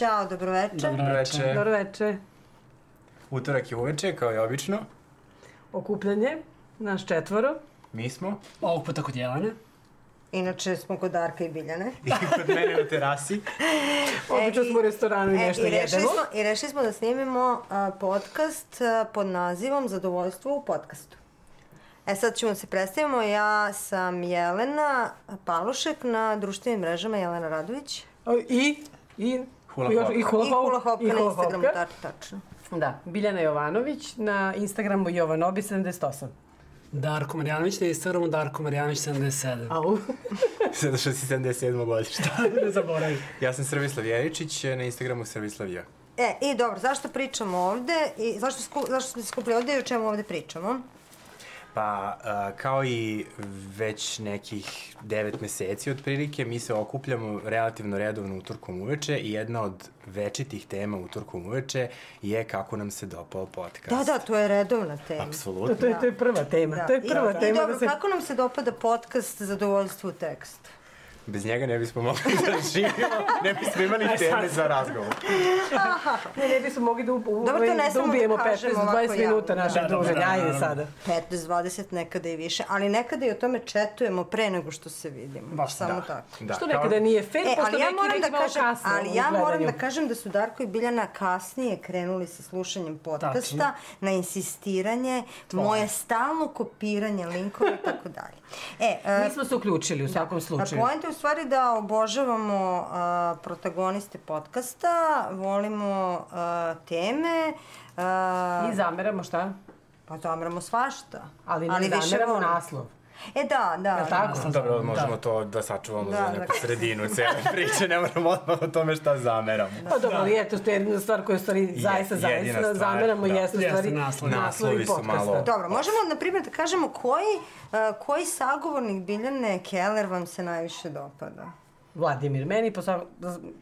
Ćao, dobroveče. Dobroveče. Dobroveče. Utorak je uveče, kao i obično. Okupljanje, naš četvoro. Mi smo. Ovog puta kod Jelane. Inače smo kod Darka i Biljane. I kod mene na terasi. Obično E, i- smo u restoranu i nešto i rešili jedemo. Smo, I rešili smo da snimimo a, podcast a, pod nazivom Zadovoljstvo u podcastu. E sad ćemo da se predstavimo. Ja sam Jelena Palušek na društvenim mrežama Jelena Radović. I, i, Hula i, hop. i hula I hop. Hula Hopka na hula Instagramu, hopka. tačno. Da, Biljana Jovanović na Instagramu Jovanobi78. Darko Marjanović na Instagramu, Darko Marjanović 77. Au. Sada što si 77. godište. ne zaboravim. Ja sam Srbislav Jeričić, na Instagramu Srbislav J. E, i dobro, zašto pričamo ovde i zašto, sku, zašto smo se skupili ovde i o čemu ovde pričamo? Pa, a, kao i već nekih devet meseci otprilike, mi se okupljamo relativno redovno utorkom uveče i jedna od večitih tema utorkom uveče je kako nam se dopao podcast. Da, da, to je redovna tema. Apsolutno. To je, to je prva tema. To je prva I, tema I dobro, da se... kako nam se dopada podcast Zadovoljstvo u tekstu? Bez njega ne bismo mogli da živimo, ne bismo imali teme za razgovor. Ne, ne bismo mogli da, u, Dobro, to ne da da ubijemo kažemo 15-20 ovako minuta našeg Da, da, druženja. da, Ajde sada. 15, 20, nekada i više, ali nekada i o tome četujemo pre nego što se vidimo. Baš Samo da. tako. Da, Što nekada nije fair, E, pošto ali ja neki moram da kažem, kasno ali ja moram da kažem da su Darko i Biljana kasnije krenuli sa slušanjem podcasta Tačno. na insistiranje, moje stalno kopiranje linkova i tako dalje. E, e, Mi smo se uključili u svakom A slučaju. Poenta je u stvari da obožavamo a, protagoniste podcasta, volimo a, teme, a, I zameramo šta? pa zameramo svašta. Ali ne više zameramo naslov. E da, da. Jel tako? Sam- Dobro, možemo Da. to da sačuvamo Da, za da. neku sredinu cele priče, ne moramo odmah o tome šta zameramo. Pa dobro, ali eto, to je jedina stvar koja je u stvari zaista, zaista stvar, zameramo da. jeste u Jeste stvari naslov. Naslovi su malo- Dobro, možemo na primjer da kažemo koji, a, koji sagovornik Biljane Keller vam se najviše dopada? Vladimir, meni posao...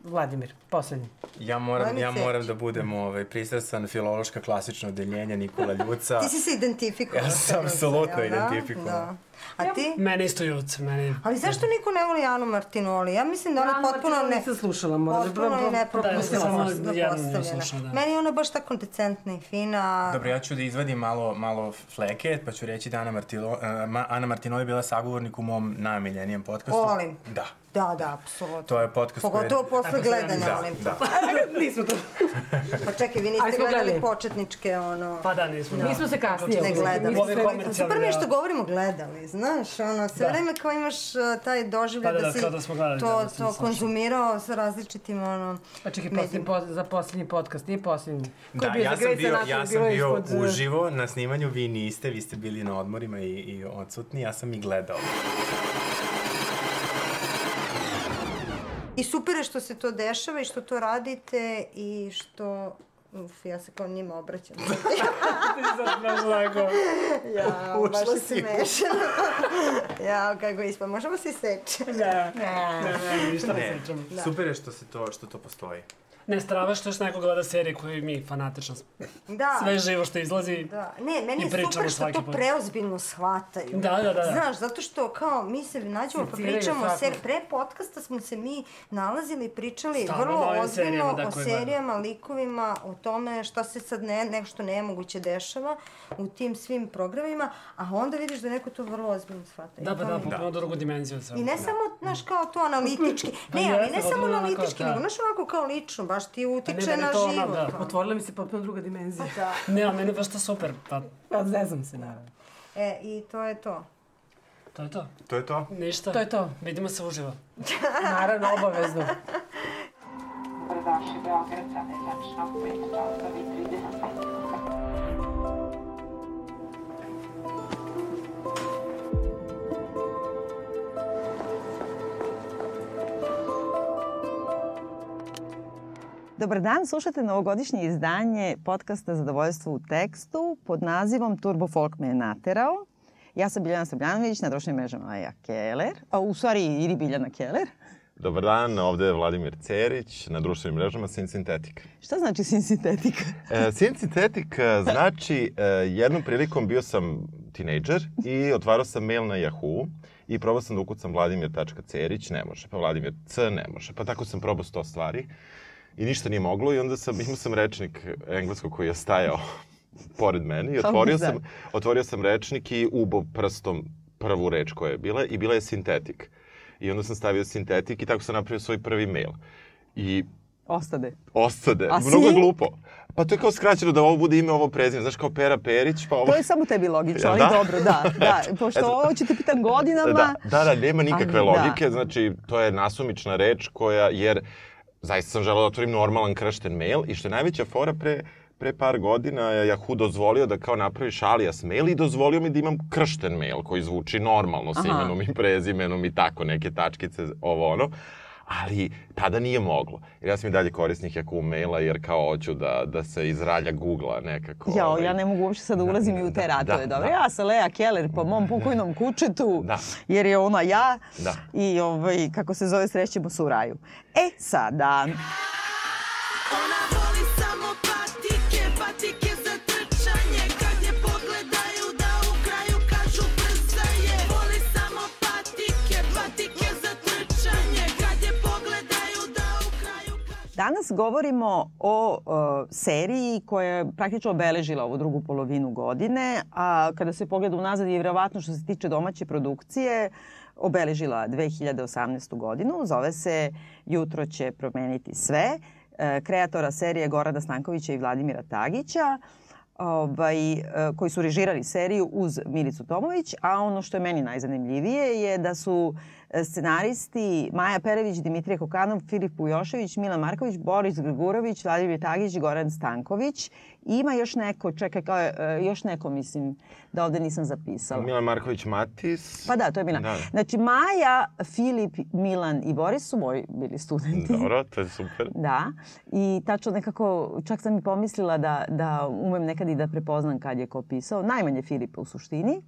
Vladimir, poslednji. Ja moram, Ajme, ja moram da budem ovaj, pristrasan filološka klasično odeljenje Nikola Ljuca. Ti si se identifikovao. Ja sa sam apsolutno da? identifikovao. Da. A ti? Mene isto juce, meni... Ali zašto niko ne voli Anu Martinoli? Ja mislim da ona Anu potpuno ne... nisam slušala, moram da- Potpuno je Da, ja nepropustila samo postavljena. jednu nisam slušao, da. Meni je ona baš tako decentna i fina. Dobro, ja ću da izvadim malo, malo fleke, pa ću reći da Ana, Martilo, uh, Ma, Ana Martinoli je bila sagovornik u mom najmiljenijem podcastu. Volim. Da. Da, da, apsolutno. To je podcast koji Pogotovo posle gledanja, Da, volim. da. Nismo to. Pa čekaj, vi niste gledali gledali. početničke, ono... Pa da, nismo. Mi smo se kasnije Ne gledali. Super mi je što da. govorimo gledali, znaš, ono, sve Da. vreme kao imaš uh, taj doživljaj Pa da, da, da, si da smo gledali, to, da, da, to konzumirao sa različitim, ono... Pa čekaj, medijima. posljednji, po, za posljednji podcast, nije posljednji. Ko Da, bio ja sam bio, ja sam bio ispod, uh, uživo na snimanju, vi niste, vi ste bili na odmorima i, i odsutni, ja sam i gledao. I super je što se to dešava i što to radite i što... Uf, ja se kao njima obraćam. ja, baš Ušla si. smešno. ja, kako ispa, možemo se seći. Ne, ne, ne, ništa ne Ne, sećam. super je što, se to, što to postoji. Ne strava što još neko gleda serije koje mi fanatično Da. sve živo što izlazi. Da, ne, meni je super što to put. preozbiljno shvataju. Da, da, da, da. Znaš, zato što kao mi se nađemo pa pričamo o seriji. Pre podcasta smo se mi nalazili i pričali Stalno vrlo ozbiljno serijama, o je, serijama, likovima, o tome šta se sad ne, nešto nemoguće dešava u tim svim programima, a onda vidiš da neko to vrlo ozbiljno shvata. Da, pa da, potpuno drugu dimenziju. I ne samo, znaš, kao to analitički. Pa Ne, ali ne samo analitički, da. nego, znaš, onako kao lično, baš ti utiče meni na život. da. kao. Otvorila mi se potpuno druga dimenzija. Da. Ne, a meni je baš to super. Pa, Pa zezam se, naravno. E, i to je to. to je to. To je to? Ništa. To je to. Vidimo se uživo. Naravno, obavezno. Dobrodošli Beograd, sada je tačno 5 časova i 30 minuta. Dobar dan, slušate novogodišnje izdanje podcasta Zadovoljstvo u tekstu pod nazivom Turbo Folk me je naterao. Ja sam Biljana Srbljanović, na društvenim mrežama Maja Keller, a u stvari ili Biljana Keller. Dobar dan, ovde je Vladimir Cerić na društvenim mrežama Sin Sintetik. Šta znači sintetika? E, Sin Sintetik e, znači, e, jednom prilikom bio sam tinejdžer i otvarao sam mail na Yahoo i probao sam da ukucam vladimir.cerić, ne može, pa Vladimir C, ne može, pa tako sam probao sto stvari. I ništa nije moglo i onda sam, imao sam rečnik engleskog koji je stajao pored mene i otvorio sam, otvorio sam rečnik i ubo prstom prvu reč koja je bila i bila je sintetik. I onda sam stavio sintetik i tako sam napravio svoj prvi mail. I Ostade. ostade. A Mnogo si? glupo. Pa to je kao skraćeno da ovo bude ime, ovo prezime. Znaš, kao Pera Perić, pa ovo... To je samo tebi logično, ali Da? dobro, da. da. Pošto Eto. ovo ću te pitan godinama, Da, da, da, nema nikakve Ali da. logike, znači to je nasumična reč koja, jer zaista sam želeo da otvorim normalan kršten mail i što je najveća fora pre, pre par godina je Yahoo dozvolio da kao napraviš alias mail i dozvolio mi da imam kršten mail koji zvuči normalno sa Aha. imenom i prezimenom i tako neke tačkice, ovo ono. Ali tada nije moglo. Jer ja sam i dalje korisnik Yahoo maila jer kao hoću da, da se iz ralja Google-a nekako... Jao, ovaj, ja ne mogu uopšte sad da ulazim i u te da, ratove. da, Dobro, da. ja sam Lea Keller po mom pokojnom kučetu, Da. jer je ona ja. Da. I ovaj, kako se zove, srećemo se u raju. E, sada, Ona danas govorimo o uh, seriji koja je praktično obeležila ovu drugu polovinu godine, a kada se pogleda unazad je vjerovatno što se tiče domaće produkcije, obeležila 2018. godinu. Zove se Jutro će promeniti sve. E, kreatora serije Gorana Stankovića i Vladimira Tagića ovaj, e, koji su režirali seriju uz Milicu Tomović, a ono što je meni najzanimljivije je da su e, scenaristi Maja Perević, Dimitrije Kokanov, Filip Pujošević, Milan Marković, Boris Grgurović, Vladimir Tagić, Goran Stanković. Ima još neko, čekaj, kao, e, još neko mislim da ovde nisam zapisala. Milan Marković Matis. Pa da, to je Milan. Da. Znači Maja, Filip, Milan i Boris su moji bili studenti. Dobro, to je super. Da, i tačno nekako, čak sam i pomislila da, da umem nekad i da prepoznam kad je ko pisao. Najmanje Filipa u suštini.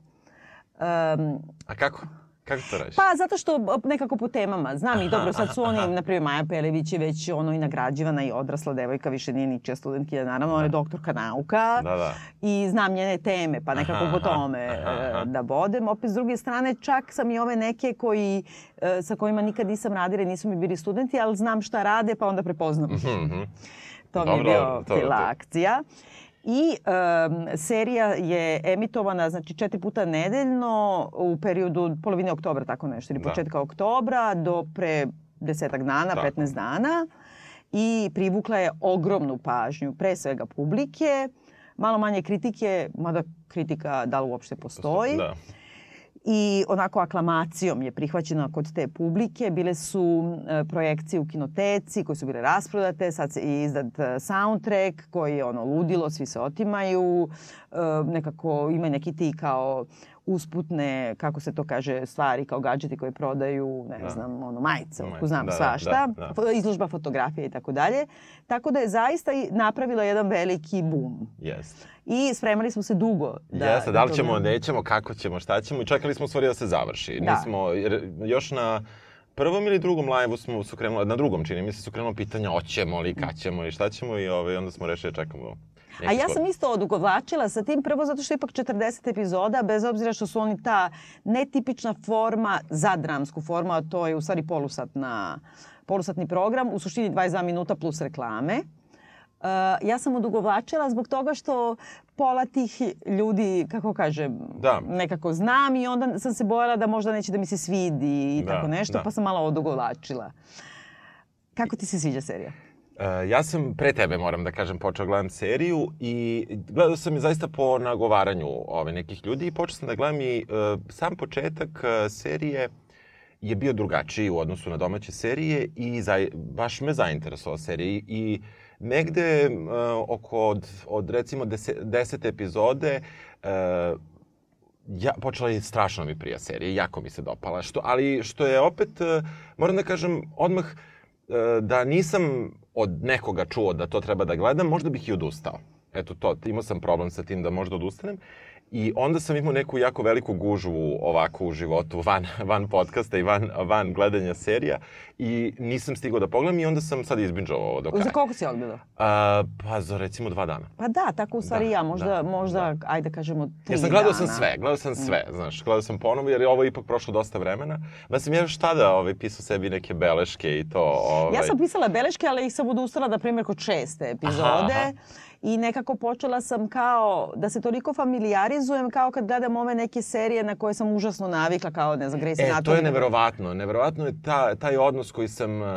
Um, A kako? Kako to radiš? pa zato što b- nekako po temama. Znam i dobro, sad su oni, na primjer, Maja Pelević je već ono i nagrađivana i odrasla devojka, više nije ničija studentkinja, naravno, ona je doktorka nauka. Da, da. I znam njene teme, pa nekako Aha, po aha, tome aha, e, aha. da bodem. Opet, s druge strane, čak sam i ove neke koji, e, sa kojima nikad nisam radila nisu mi bili studenti, ali znam šta rade, pa onda prepoznam. Mhm. To mi je Dobro, bio fila akcija. I um, serija je emitovana znači četiri puta nedeljno u periodu od polovine oktobra, tako nešto, ili Da. početka oktobra do pre desetak dana, Tako. 15 dana. I privukla je ogromnu pažnju, pre svega publike, malo manje kritike, mada kritika da li uopšte postoji Da. I onako aklamacijom je prihvaćena kod te publike. Bile su e, projekcije u kinoteci koje su bile rasprodate, sad se izdat e, soundtrack koji je ono ludilo, svi se otimaju, e, nekako ima neki ti kao usputne, kako se to kaže, stvari kao gadžeti koje prodaju, ne Da. znam, ono, majice, otko znam da, da, svašta, da, da. izložba fotografije i tako dalje. Tako da je zaista napravila jedan veliki bum. Jeste. I spremali smo se dugo. Da, Jeste, da li to ćemo, ne- nećemo, kako ćemo, šta ćemo i čekali smo u stvari da se završi. Da. Nismo, jer još na prvom ili drugom live-u smo su krenuli, na drugom čini mi se su krenula pitanja hoćemo li, kad ćemo i šta ćemo i ovaj, onda smo rešili da čekamo. A ja sam isto odugovlačila sa tim, prvo zato što je ipak 40 epizoda, bez obzira što su oni ta netipična forma za dramsku formu, a to je u stvari polusatna, polusatni program, u suštini 22 minuta plus reklame. Uh, ja sam odugovlačila zbog toga što pola tih ljudi, kako kažem, Da. nekako znam i onda sam se bojala da možda neće da mi se svidi i Da, tako nešto, da. pa sam malo odugovlačila. Kako ti se sviđa serija? E, ja sam pre tebe, moram da kažem, počeo gledam seriju i gledao sam je zaista po nagovaranju ove nekih ljudi i počeo sam da gledam i e, sam početak e, serije je bio drugačiji u odnosu na domaće serije i za, baš me zainteresovao serija i, negde e, oko od, od recimo deset, deset epizode e, ja, počela je strašno mi prija serija, jako mi se dopala, što, ali što je opet, e, moram da kažem, odmah e, da nisam od nekoga čuo da to treba da gledam, možda bih i odustao. Eto to, imao sam problem sa tim da možda odustanem. I onda sam imao neku jako veliku gužvu ovako u životu, van, van podcasta i van, van gledanja serija. I nisam stigao da pogledam i onda sam sad izbinđao ovo do kraja. Za koliko si odgledao? A, pa za recimo dva dana. Pa da, tako u stvari Da, ja, možda, da, možda ajde da kažemo tri Ja sam gledao dana. sam sve, gledao sam sve, znaš, gledao sam ponovo jer je ovo ipak prošlo dosta vremena. Da sam ja još tada ovaj, pisao sebi neke beleške i to. Ovaj, Ja sam pisala beleške, ali ih sam odustala, na primjer, kod šeste epizode. Aha, aha. I nekako počela sam kao da se toliko familijarizujem kao kad gledam ove neke serije na koje sam užasno navikla, kao ne znam, Grey's E, Anatomy. to je neverovatno. Neverovatno je ta, taj odnos koji sam uh,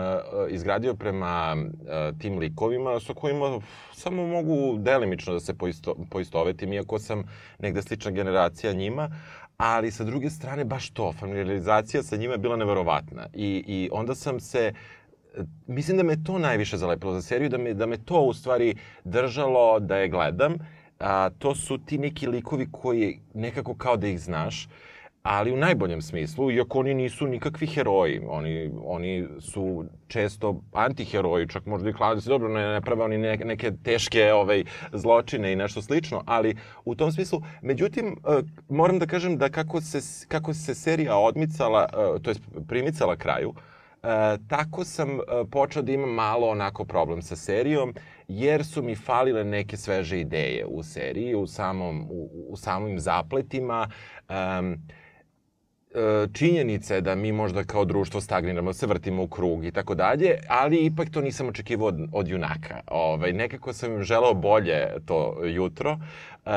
izgradio prema uh, tim likovima sa kojima samo mogu delimično da se poisto, poistovetim, iako sam negde slična generacija njima. Ali sa druge strane, baš to, familiarizacija sa njima je bila neverovatna. I, i onda sam se mislim da me to najviše zalepilo za seriju, da me, da me to u stvari držalo da je gledam. A, to su ti neki likovi koji nekako kao da ih znaš, ali u najboljem smislu, iako oni nisu nikakvi heroji. Oni, oni su često antiheroji, čak možda i klade se dobro, ne, ne prave oni neke, neke teške ovaj, zločine i nešto slično, ali u tom smislu, međutim, e, moram da kažem da kako se, kako se serija odmicala, e, to jest primicala kraju, E, tako sam e, počeo da imam malo onako problem sa serijom, jer su mi falile neke sveže ideje u seriji, u, samom, u, u samim zapletima. Um, e, činjenica je da mi možda kao društvo stagniramo, se vrtimo u krug i tako dalje, ali ipak to nisam očekivao od, od junaka. Ovaj, nekako sam želeo bolje to jutro uh,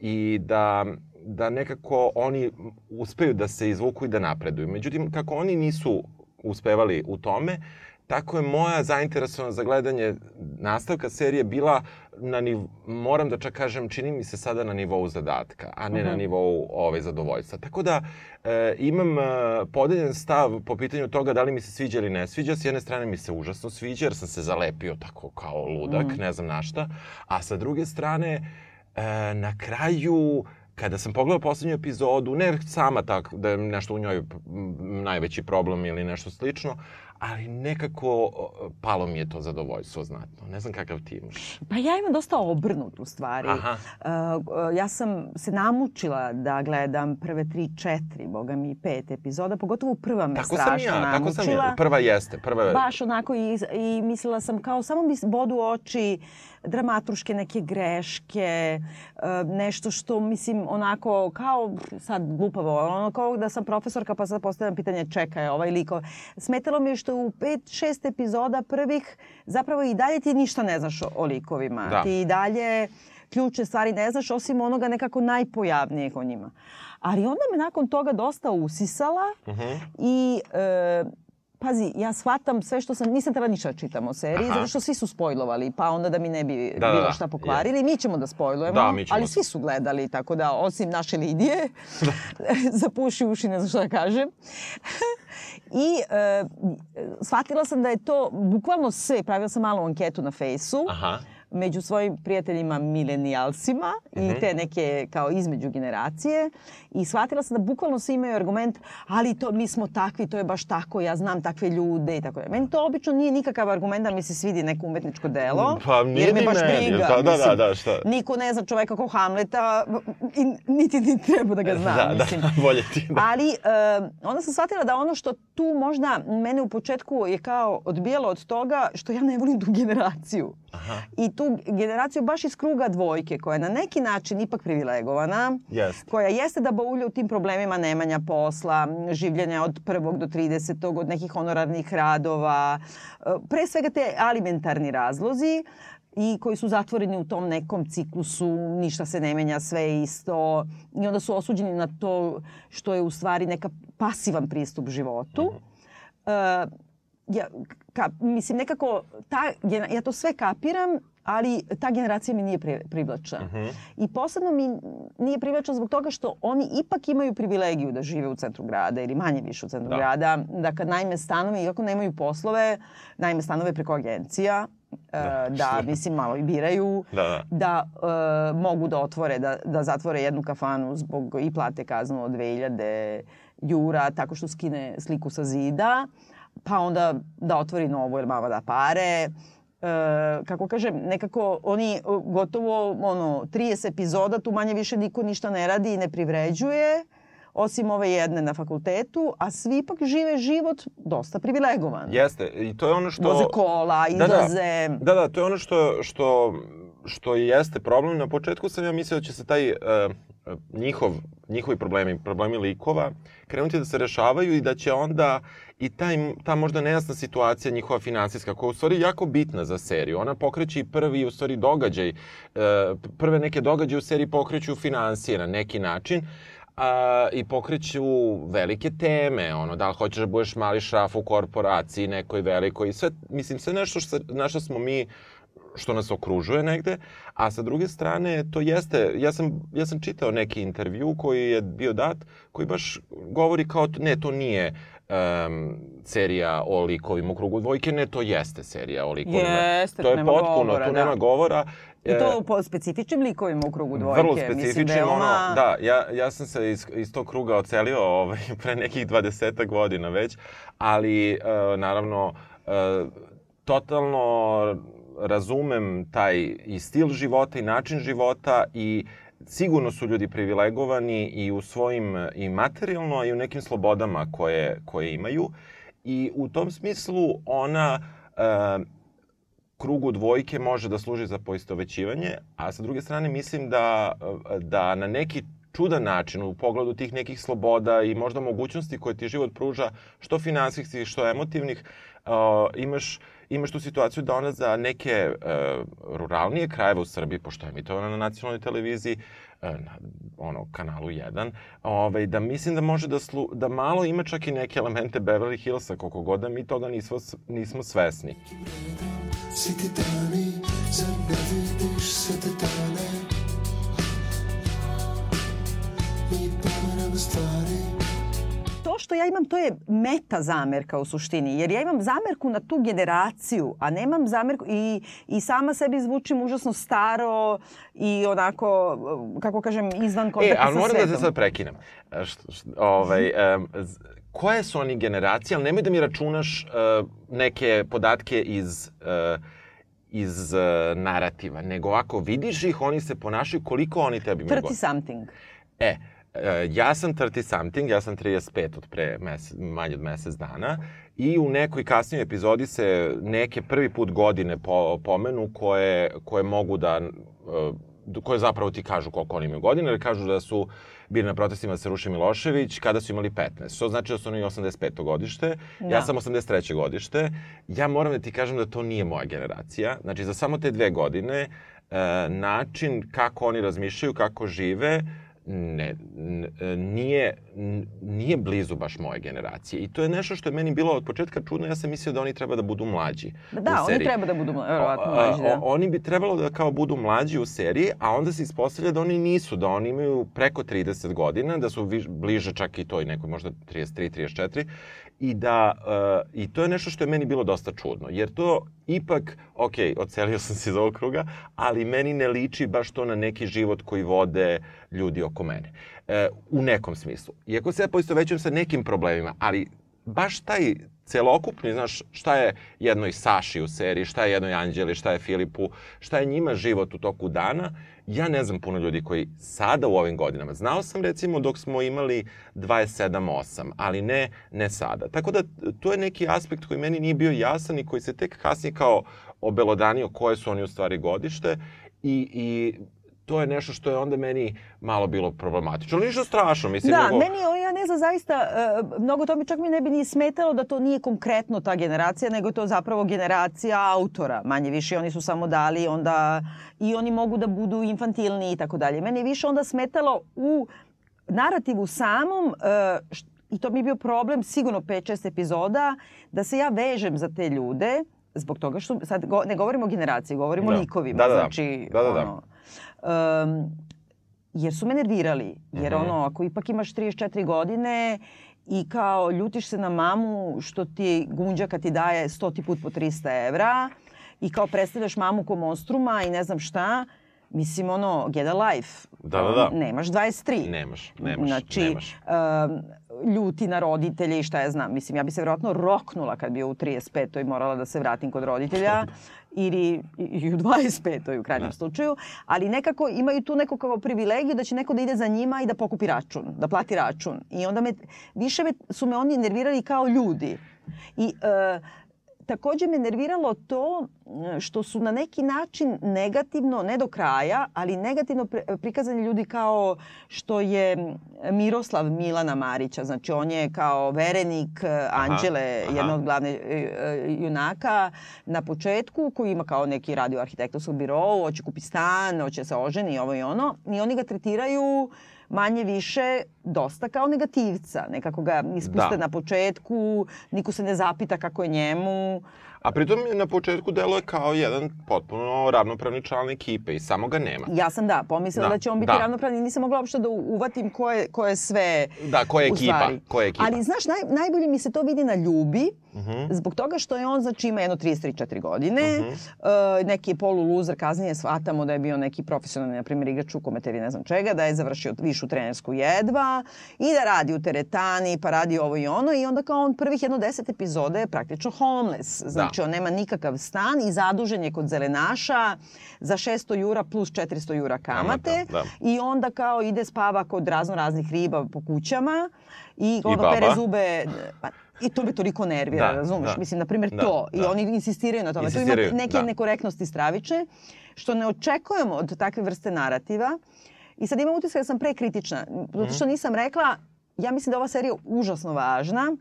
i da da nekako oni uspeju da se izvuku i da napreduju. Međutim, kako oni nisu uspevali u tome, tako je moja zainteresovanost za gledanje nastavka serije bila na niv, moram da čak kažem, čini mi se sada na nivou zadatka, a ne uh -huh. na nivou ove zadovoljstva. Tako da e, imam e, podeljen stav po pitanju toga da li mi se sviđa ili ne sviđa. S jedne strane mi se užasno sviđa jer sam se zalepio tako kao ludak, mm. ne znam na šta. A sa druge strane, e, na kraju kada sam pogledao poslednju epizodu, ne sama tako da je nešto u njoj najveći problem ili nešto slično, ali nekako palo mi je to zadovoljstvo znatno. Ne znam kakav ti imaš. Pa ja imam dosta obrnut u stvari. Aha. Uh, ja sam se namučila da gledam prve tri, četiri, boga mi pet epizoda, pogotovo prva me tako strašno sam ja, namučila. Tako sam ja, prva jeste. Prva. Baš onako i, i mislila sam kao samo mi bodu oči dramatruške neke greške, nešto što mislim onako kao sad glupavo, ono kao da sam profesorka pa sad postavljam pitanje čekaj ovaj liko. Smetalo mi je što u pet, šest epizoda prvih zapravo i dalje ti ništa ne znaš o, o likovima. Da. Ti i dalje ključne stvari ne znaš osim onoga nekako najpojavnijeg o njima. Ali onda me nakon toga dosta usisala uh -huh. i e, pazi, ja shvatam sve što sam, nisam trebala ništa da čitam o seriji, Aha. zato što svi su spojlovali, pa onda da mi ne bi da, bilo da, šta pokvarili. Je. Mi ćemo da spojlujemo, da, ćemo. ali svi su gledali, tako da, osim naše Lidije, zapuši uši, ne znam šta da kažem. I e, shvatila sam da je to bukvalno sve, pravila sam malu anketu na fejsu, Aha među svojim prijateljima milenijalsima mm -hmm. i te neke kao između generacije i shvatila sam da bukvalno svi imaju argument ali to mi smo takvi, to je baš tako, ja znam takve ljude i tako da. Meni to obično nije nikakav argument da mi se svidi neko umetničko delo. Pa nije jer me baš meni. briga. Pa, da, mislim, da, da, šta? Niko ne zna čoveka kao Hamleta i niti ni treba da ga zna. Da, mislim. da, bolje ti. Da. Ali uh, onda sam shvatila da ono što tu možda mene u početku je kao odbijalo od toga što ja ne volim tu generaciju. Aha. I tu generaciju baš iz kruga dvojke koja je na neki način ipak privilegovana. Jest. Koja jeste da baulja u tim problemima nemanja posla, življenja od prvog do 30. od nekih honorarnih radova. Pre svega te alimentarni razlozi i koji su zatvoreni u tom nekom ciklusu, ništa se ne menja, sve je isto. I onda su osuđeni na to što je u stvari neka pasivan pristup životu. Mm -hmm. uh, ja, ka, mislim, nekako, ta, ja to sve kapiram, ali ta generacija mi nije privlačna. Uh -huh. I posebno mi nije privlačna zbog toga što oni ipak imaju privilegiju da žive u centru grada ili manje više u centru da. grada, da kad najme stanove, iako nemaju poslove, najme stanove preko agencija, da, da mislim malo i biraju, da, da. da uh, mogu da otvore, da, da zatvore jednu kafanu zbog i plate kaznu od 2000 jura tako što skine sliku sa zida, pa onda da otvori novu jer mama da pare. Kako kažem, nekako oni e, gotovo ono, 30 epizoda, tu manje više niko ništa ne radi i ne privređuje, osim ove jedne na fakultetu, a svi ipak žive život dosta privilegovan. Jeste, i to je ono što... Voze kola, Da, da. izlaze. Da, da, to je ono što, što, što jeste problem. Na početku sam ja mislio da će se taj uh, njihov, njihovi problemi, problemi likova, krenuti da se rešavaju i da će onda i taj, ta možda nejasna situacija njihova finansijska, koja je u stvari jako bitna za seriju. Ona pokreće i prvi u stvari događaj, uh, prve neke događaje u seriji pokreću finansije na neki način, a, i pokreću velike teme, ono, da li hoćeš da budeš mali šraf u korporaciji nekoj velikoj, sve, mislim, sve nešto što, na što smo mi što nas okružuje negde, a sa druge strane to jeste, ja sam, ja sam čitao neki intervju koji je bio dat, koji baš govori kao, ne, to nije um, serija o likovima u krugu dvojke, ne, to jeste serija o likovima. Jeste, to je nema potpuno, govora, tu da. nema govora. I to po specifičnim likovima u krugu dvojke. Vrlo Mislim, specifičnim, veoma... ono, da, ja, ja sam se iz, iz tog kruga ocelio ovaj, pre nekih 20 godina već, ali uh, naravno uh, totalno razumem taj i stil života i način života i sigurno su ljudi privilegovani i u svojim i materijalno i u nekim slobodama koje, koje imaju. I u tom smislu ona uh, krugu dvojke može da služi za poistovećivanje, a sa druge strane mislim da, da na neki čudan način u pogledu tih nekih sloboda i možda mogućnosti koje ti život pruža, što finansijskih, što emotivnih, uh, imaš, imaš tu situaciju da ona za neke uh, ruralnije krajeve u Srbiji, pošto je emitovana na nacionalnoj televiziji, uh, na ono, kanalu 1, ovaj, da mislim da može da, slu, da malo ima čak i neke elemente Beverly Hillsa, koliko god da mi toga nismo, nismo svesni. Svi ti dani, zar ne vidiš sve te dane To što ja imam, to je meta zamerka u suštini, jer ja imam zamerku na tu generaciju, a nemam zamerku i, i sama sebi zvučim užasno staro i onako, kako kažem, izvan E, kontakta ali sa moram svetom. da te sad prekinem. E, št, št, ovaj, um, koje su oni generacije, ali nemoj da mi računaš uh, neke podatke iz uh, iz uh, narativa, nego ako vidiš ih, oni se ponašaju koliko oni tebi imaju 30 godina. something. E, e, ja sam 30 something, ja sam 35 od pre mesec, manje od mesec dana i u nekoj kasnijoj epizodi se neke prvi put godine po, pomenu koje, koje mogu da e, koje zapravo ti kažu koliko oni imaju godina, ili kažu da su bili na protestima se ruši Milošević kada su imali 15. To znači da su oni 85. godište, Da. ja sam 83. godište. Ja moram da ti kažem da to nije moja generacija. Znači, za samo te dve godine e, način kako oni razmišljaju, kako žive, ne, e, nije, nije blizu baš moje generacije. I to je nešto što je meni bilo od početka čudno. Ja sam mislio da oni treba da budu mlađi Da, oni treba da budu mlađi, da. Oni bi trebalo da kao budu mlađi u seriji, a onda se ispostavlja da oni nisu, da oni imaju preko 30 godina, da su viš, bliže čak i toj nekoj možda 33, 34 i da uh, i to je nešto što je meni bilo dosta čudno, jer to ipak, ok, ocelio sam se iz ovog kruga, ali meni ne liči baš to na neki život koji vode ljudi oko mene. E, u nekom smislu. Iako se ja poistovećujem sa nekim problemima, ali baš taj celokupni, znaš, šta je jednoj Saši u seriji, šta je jednoj Anđeli, šta je Filipu, šta je njima život u toku dana, ja ne znam puno ljudi koji sada u ovim godinama. Znao sam recimo dok smo imali 27-8, ali ne, ne sada. Tako da to je neki aspekt koji meni nije bio jasan i koji se tek kasnije kao obelodanio koje su oni u stvari godište i, i to je nešto što je onda meni malo bilo problematično. Ali ništa strašno, mislim. Da, nego... meni je, ja ne znam zaista, uh, mnogo to mi čak mi ne bi ni smetalo da to nije konkretno ta generacija, nego je to zapravo generacija autora. Manje više oni su samo dali onda i oni mogu da budu infantilni i tako dalje. Meni je više onda smetalo u narativu samom, uh, št- i to mi je bio problem, sigurno 5-6 epizoda, da se ja vežem za te ljude, zbog toga što, sad go, ne govorimo o generaciji, govorimo Da. o likovima. Da, da, da. Znači, Da, da, da. Um, jer su me nervirali. Jer Mhm. ono, ako ipak imaš 34 godine i kao ljutiš se na mamu što ti gunđaka ti daje 100 put po 300 evra i kao predstavljaš mamu ko monstruma i ne znam šta, Mislim, ono, get a life. Da, da, da. Nemaš 23. Nemaš, nemaš, Znači, nemaš. um, ljuti na roditelje i šta ja znam. Mislim, ja bi se vjerojatno roknula kad bi u 35. morala da se vratim kod roditelja ili i u 25. u krajnjem slučaju, ali nekako imaju tu neku kao privilegiju da će neko da ide za njima i da pokupi račun, da plati račun. I onda me, više me, su me oni nervirali kao ljudi. I e, takođe me nerviralo to m, što su na neki način negativno, ne do kraja, ali negativno prikazani ljudi kao što je Miroslav Milana Marića. Znači on je kao verenik e, Anđele, aha. jedna od glavne e, e, junaka na početku koji ima kao neki radio arhitektonskom birovu, hoće kupi stan, hoće se oženi, ovo i ono. I oni ga tretiraju manje više dosta kao negativca. Nekako ga ispuste Da. na početku, niko se ne zapita kako je njemu. A pritom na početku deluje kao jedan potpuno ravnopravni član ekipe i samo ga nema. Ja sam da, pomislila da, Da, će on biti da. ravnopravni, nisam mogla uopšte da uvatim ko je, ko je sve Da, ko je ekipa, ko je ekipa. Ali znaš, naj, najbolje mi se to vidi na Ljubi, Mhm. zbog toga što je on, znači, ima jedno 33-4 godine, Mhm. e, neki je polu luzer, kasnije shvatamo da je bio neki profesionalni, na primjer, igrač u kometeri ne znam čega, da je završio višu trenersku jedva i da radi u teretani, pa radi ovo i ono i onda kao on prvih jedno deset epizode je praktično homeless. Znači, on nema nikakav stan i zadužen je kod zelenaša za 600 jura plus 400 jura kamate. Kamata, da. I onda kao ide spava kod razno raznih riba po kućama i ono baba. pere zube. Pa, I to me toliko nervira, Da, razumeš? da. Mislim, na primjer, Da, to. I da. oni insistiraju na tome. Tu ima neke da. nekorektnosti stravične, što ne očekujemo od takve vrste narativa. I sad imam utisak da sam prekritična, zato Mhm. što nisam rekla, ja mislim da je ova serija užasno važna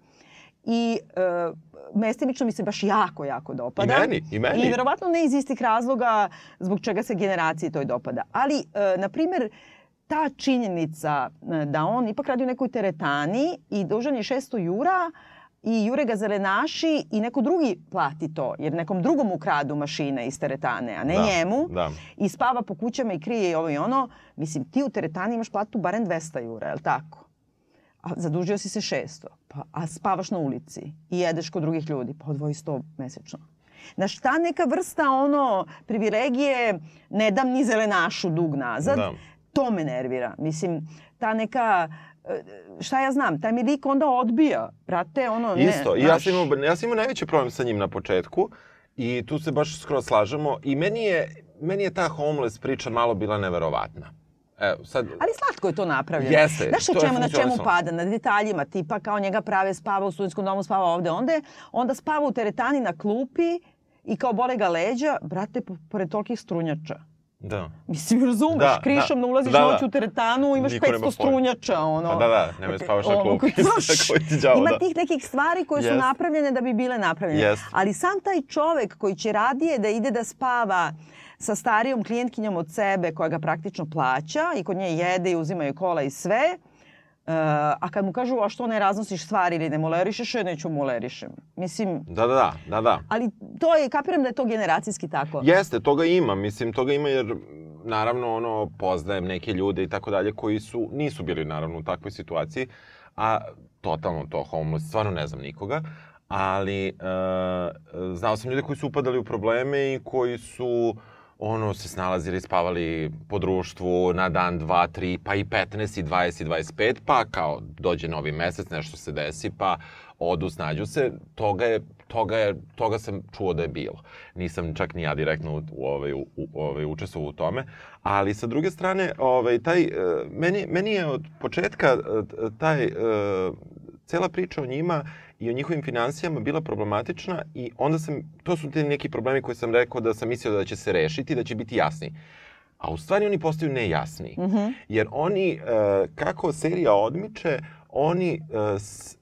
i e, mestimično mi se baš jako, jako dopada. I meni, i meni. I verovatno ne iz istih razloga zbog čega se generaciji toj dopada. Ali, e, na primjer, ta činjenica e, da on ipak radi u nekoj teretani i dužan je 600 jura i jure ga zelenaši i neko drugi plati to, jer nekom drugom ukradu mašine iz teretane, a ne Da, njemu. da. I spava po kućama i krije i ovo i ono. Mislim, ti u teretani imaš platu barem 200 jura, je li tako? A zadužio si se 600, pa, a spavaš na ulici i jedeš kod drugih ljudi, pa odvoji 100 mesečno. Znaš, ta neka vrsta ono privilegije, ne dam ni zelenašu dug nazad, Da. to me nervira. Mislim, ta neka, e, šta ja znam, taj mi lik onda odbija. Brate, ono, ne, Isto, i ja sam, imao, ja sam imao najveći problem sa njim na početku i tu se baš skroz slažemo i meni je, meni je ta homeless priča malo bila neverovatna. Evo, sad, Ali slatko je to napravljeno. Jeste, Znaš u čemu, na čemu pada? Na detaljima, tipa kao njega prave spava u studentskom domu, spava ovde, onde. Onda spava u teretani na klupi i kao bole ga leđa, brate, po- pored tolikih strunjača. Da. Mislim, razumeš, Da, krišom da. ne ulaziš Da, da. noć u teretanu, imaš Niko nema 500 pojma. strunjača, ono. Pa da, da, nemoj spavaš na klupi. znaš, đavo, Ima da. tih nekih stvari koje su Jest. napravljene da bi bile napravljene. Jest. Ali sam taj čovek koji će radije da ide da spava sa starijom klijentkinjom od sebe koja ga praktično plaća i kod nje jede i uzima joj kola i sve, Uh, a kad mu kažu, a što ne raznosiš stvari ili ne molerišeš, je, neću molerišem. Mislim, Da, da, da, da, da. ali to je, kapiram da je to generacijski tako. Jeste, toga ima, mislim, toga ima jer naravno ono poznajem neke ljude i tako dalje koji su nisu bili naravno u takvoj situaciji, a totalno to homeless, stvarno ne znam nikoga, ali e, znao sam ljude koji su upadali u probleme i koji su ono se snalazili, spavali po društvu na dan 2, 3, pa i 15 i 20 i 25, pa kao dođe novi mesec, nešto se desi, pa odu, snađu se, toga je toga, je, toga sam čuo da je bilo. Nisam čak ni ja direktno u, u, ovaj, u, ovaj, učestvovao u tome. Ali sa druge strane, ovaj, taj, e, meni, meni je od početka e, taj, e, cela priča o njima i o njihovim financijama bila problematična i onda sam, to su ti neki problemi koje sam rekao da sam mislio da će se rešiti, da će biti jasni. A u stvari oni postaju nejasni. Mhm. Jer oni, e, kako serija odmiče, oni e, s, e,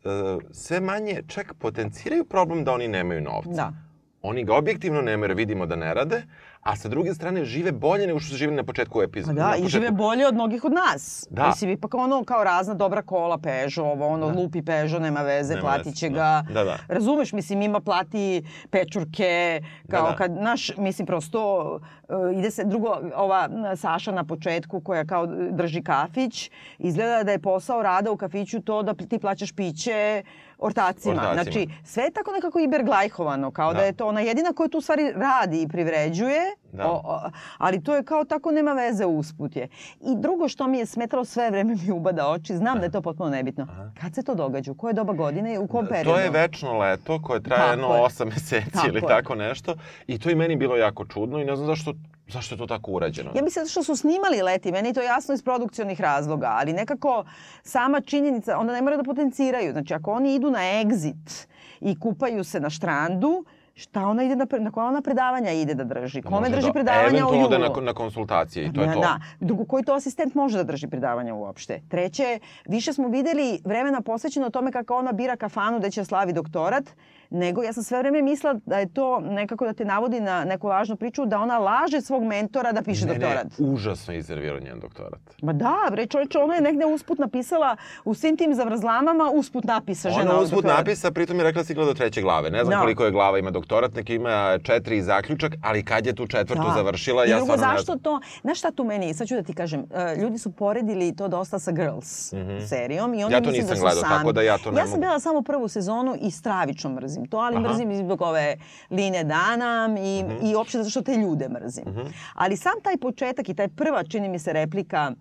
sve manje čak potenciraju problem da oni nemaju novca. Da. Oni ga objektivno nemaju jer vidimo da ne rade, a sa druge strane žive bolje nego što su živjeli na početku epizode. da, i žive bolje od mnogih od nas. Da. Mislim, ipak ono kao razna dobra kola, Peugeot, ovo, ono, Da. lupi Peugeot, nema veze, Nema platit će da. ga. Da, da. Razumeš, mislim, ima plati pečurke, kao Da, da. kad, naš, mislim, prosto uh, ide se, drugo, ova Saša na početku koja kao drži kafić, izgleda da je posao rada u kafiću to da ti plaćaš piće ortacima. Ortacima. Znači, sve je tako nekako iberglajhovano, kao da. Da. je to ona jedina koja tu stvari radi i privređuje, Da. o, o, ali to je kao tako nema veze usput je. I drugo što mi je smetalo sve vreme mi ubada oči, znam da je to potpuno nebitno. Kad se to događa? U koje doba godine i u kom periodu? To je večno leto koje traje Tako jedno je. 8 meseci Tako ili je. tako nešto. I to i meni bilo jako čudno i ne znam zašto, zašto je to tako urađeno. Ja mislim što su snimali leti, meni je to jasno iz produkcionih razloga, ali nekako sama činjenica, onda ne mora da potenciraju. Znači, ako oni idu na exit i kupaju se na štrandu, šta ona ide na, na koja ona predavanja ide da drži? Kome Može drži da- predavanja u julu? ode na, na konsultacije i to je da, to. Da. Drugo, koji to asistent može da drži predavanja uopšte? Treće, više smo videli vremena posvećeno tome kako ona bira kafanu gde će slavi doktorat, nego ja sam sve vreme mislila da je to nekako da te navodi na neku lažnu priču, da ona laže svog mentora da piše Ne, ne, doktorat. užasno je izervirao njen doktorat. Ma da, bre, čovječe, ona je negde usput napisala u svim tim zavrzlamama, usput napisa žena Ona usput doktoratu. napisa, pritom je rekla da si do treće glave. Ne znam Da. koliko je glava ima doktorat, neki ima četiri i zaključak, ali kad je tu četvrtu završila, I ja drugo, stvarno ne zašto znam. to, znaš šta tu meni, sad ću da ti kažem, e, ljudi su poredili to dosta sa Girls serijom i oni. Ja to da nisam su gledao, sami. tako da ja to ne Ja sam mogu. gledala samo prvu sezonu i stravično mrzim to, ali Aha. mrzim i zbog ove Line Danam i, Mhm. i uopšte zato što te ljude mrzim. Ali sam taj početak i taj prva, čini mi se, replika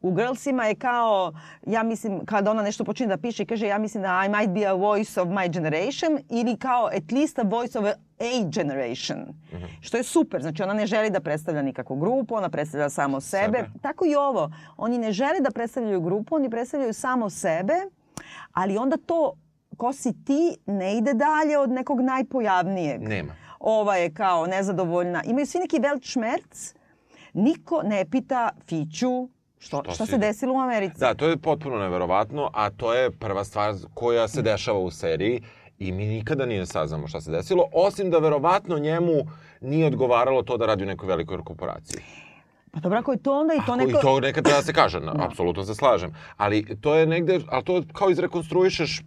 u Girlsima je kao, ja mislim, kada ona nešto počinje da piše i kaže ja mislim da I might be a voice of my generation ili kao at least a voice of a generation. Što je super. Znači ona ne želi da predstavlja nikakvu grupu, ona predstavlja samo sebe. Sebe. Tako i ovo. Oni ne žele da predstavljaju grupu, oni predstavljaju samo sebe, ali onda to ko si ti ne ide dalje od nekog najpojavnijeg. Nema. Ova je kao nezadovoljna. Imaju svi neki weltschmerz. Niko ne pita Fiću što, Što šta si- se desilo u Americi. Da, to je potpuno neverovatno, a to je prva stvar koja se dešava u seriji i mi nikada nije saznamo šta se desilo, osim da verovatno njemu nije odgovaralo to da radi u nekoj velikoj korporaciji. Pa dobro, ako je to onda i to neko... I to nekad treba da se kaže, na, apsolutno se slažem. Ali to je negde, ali to kao izrekonstruišeš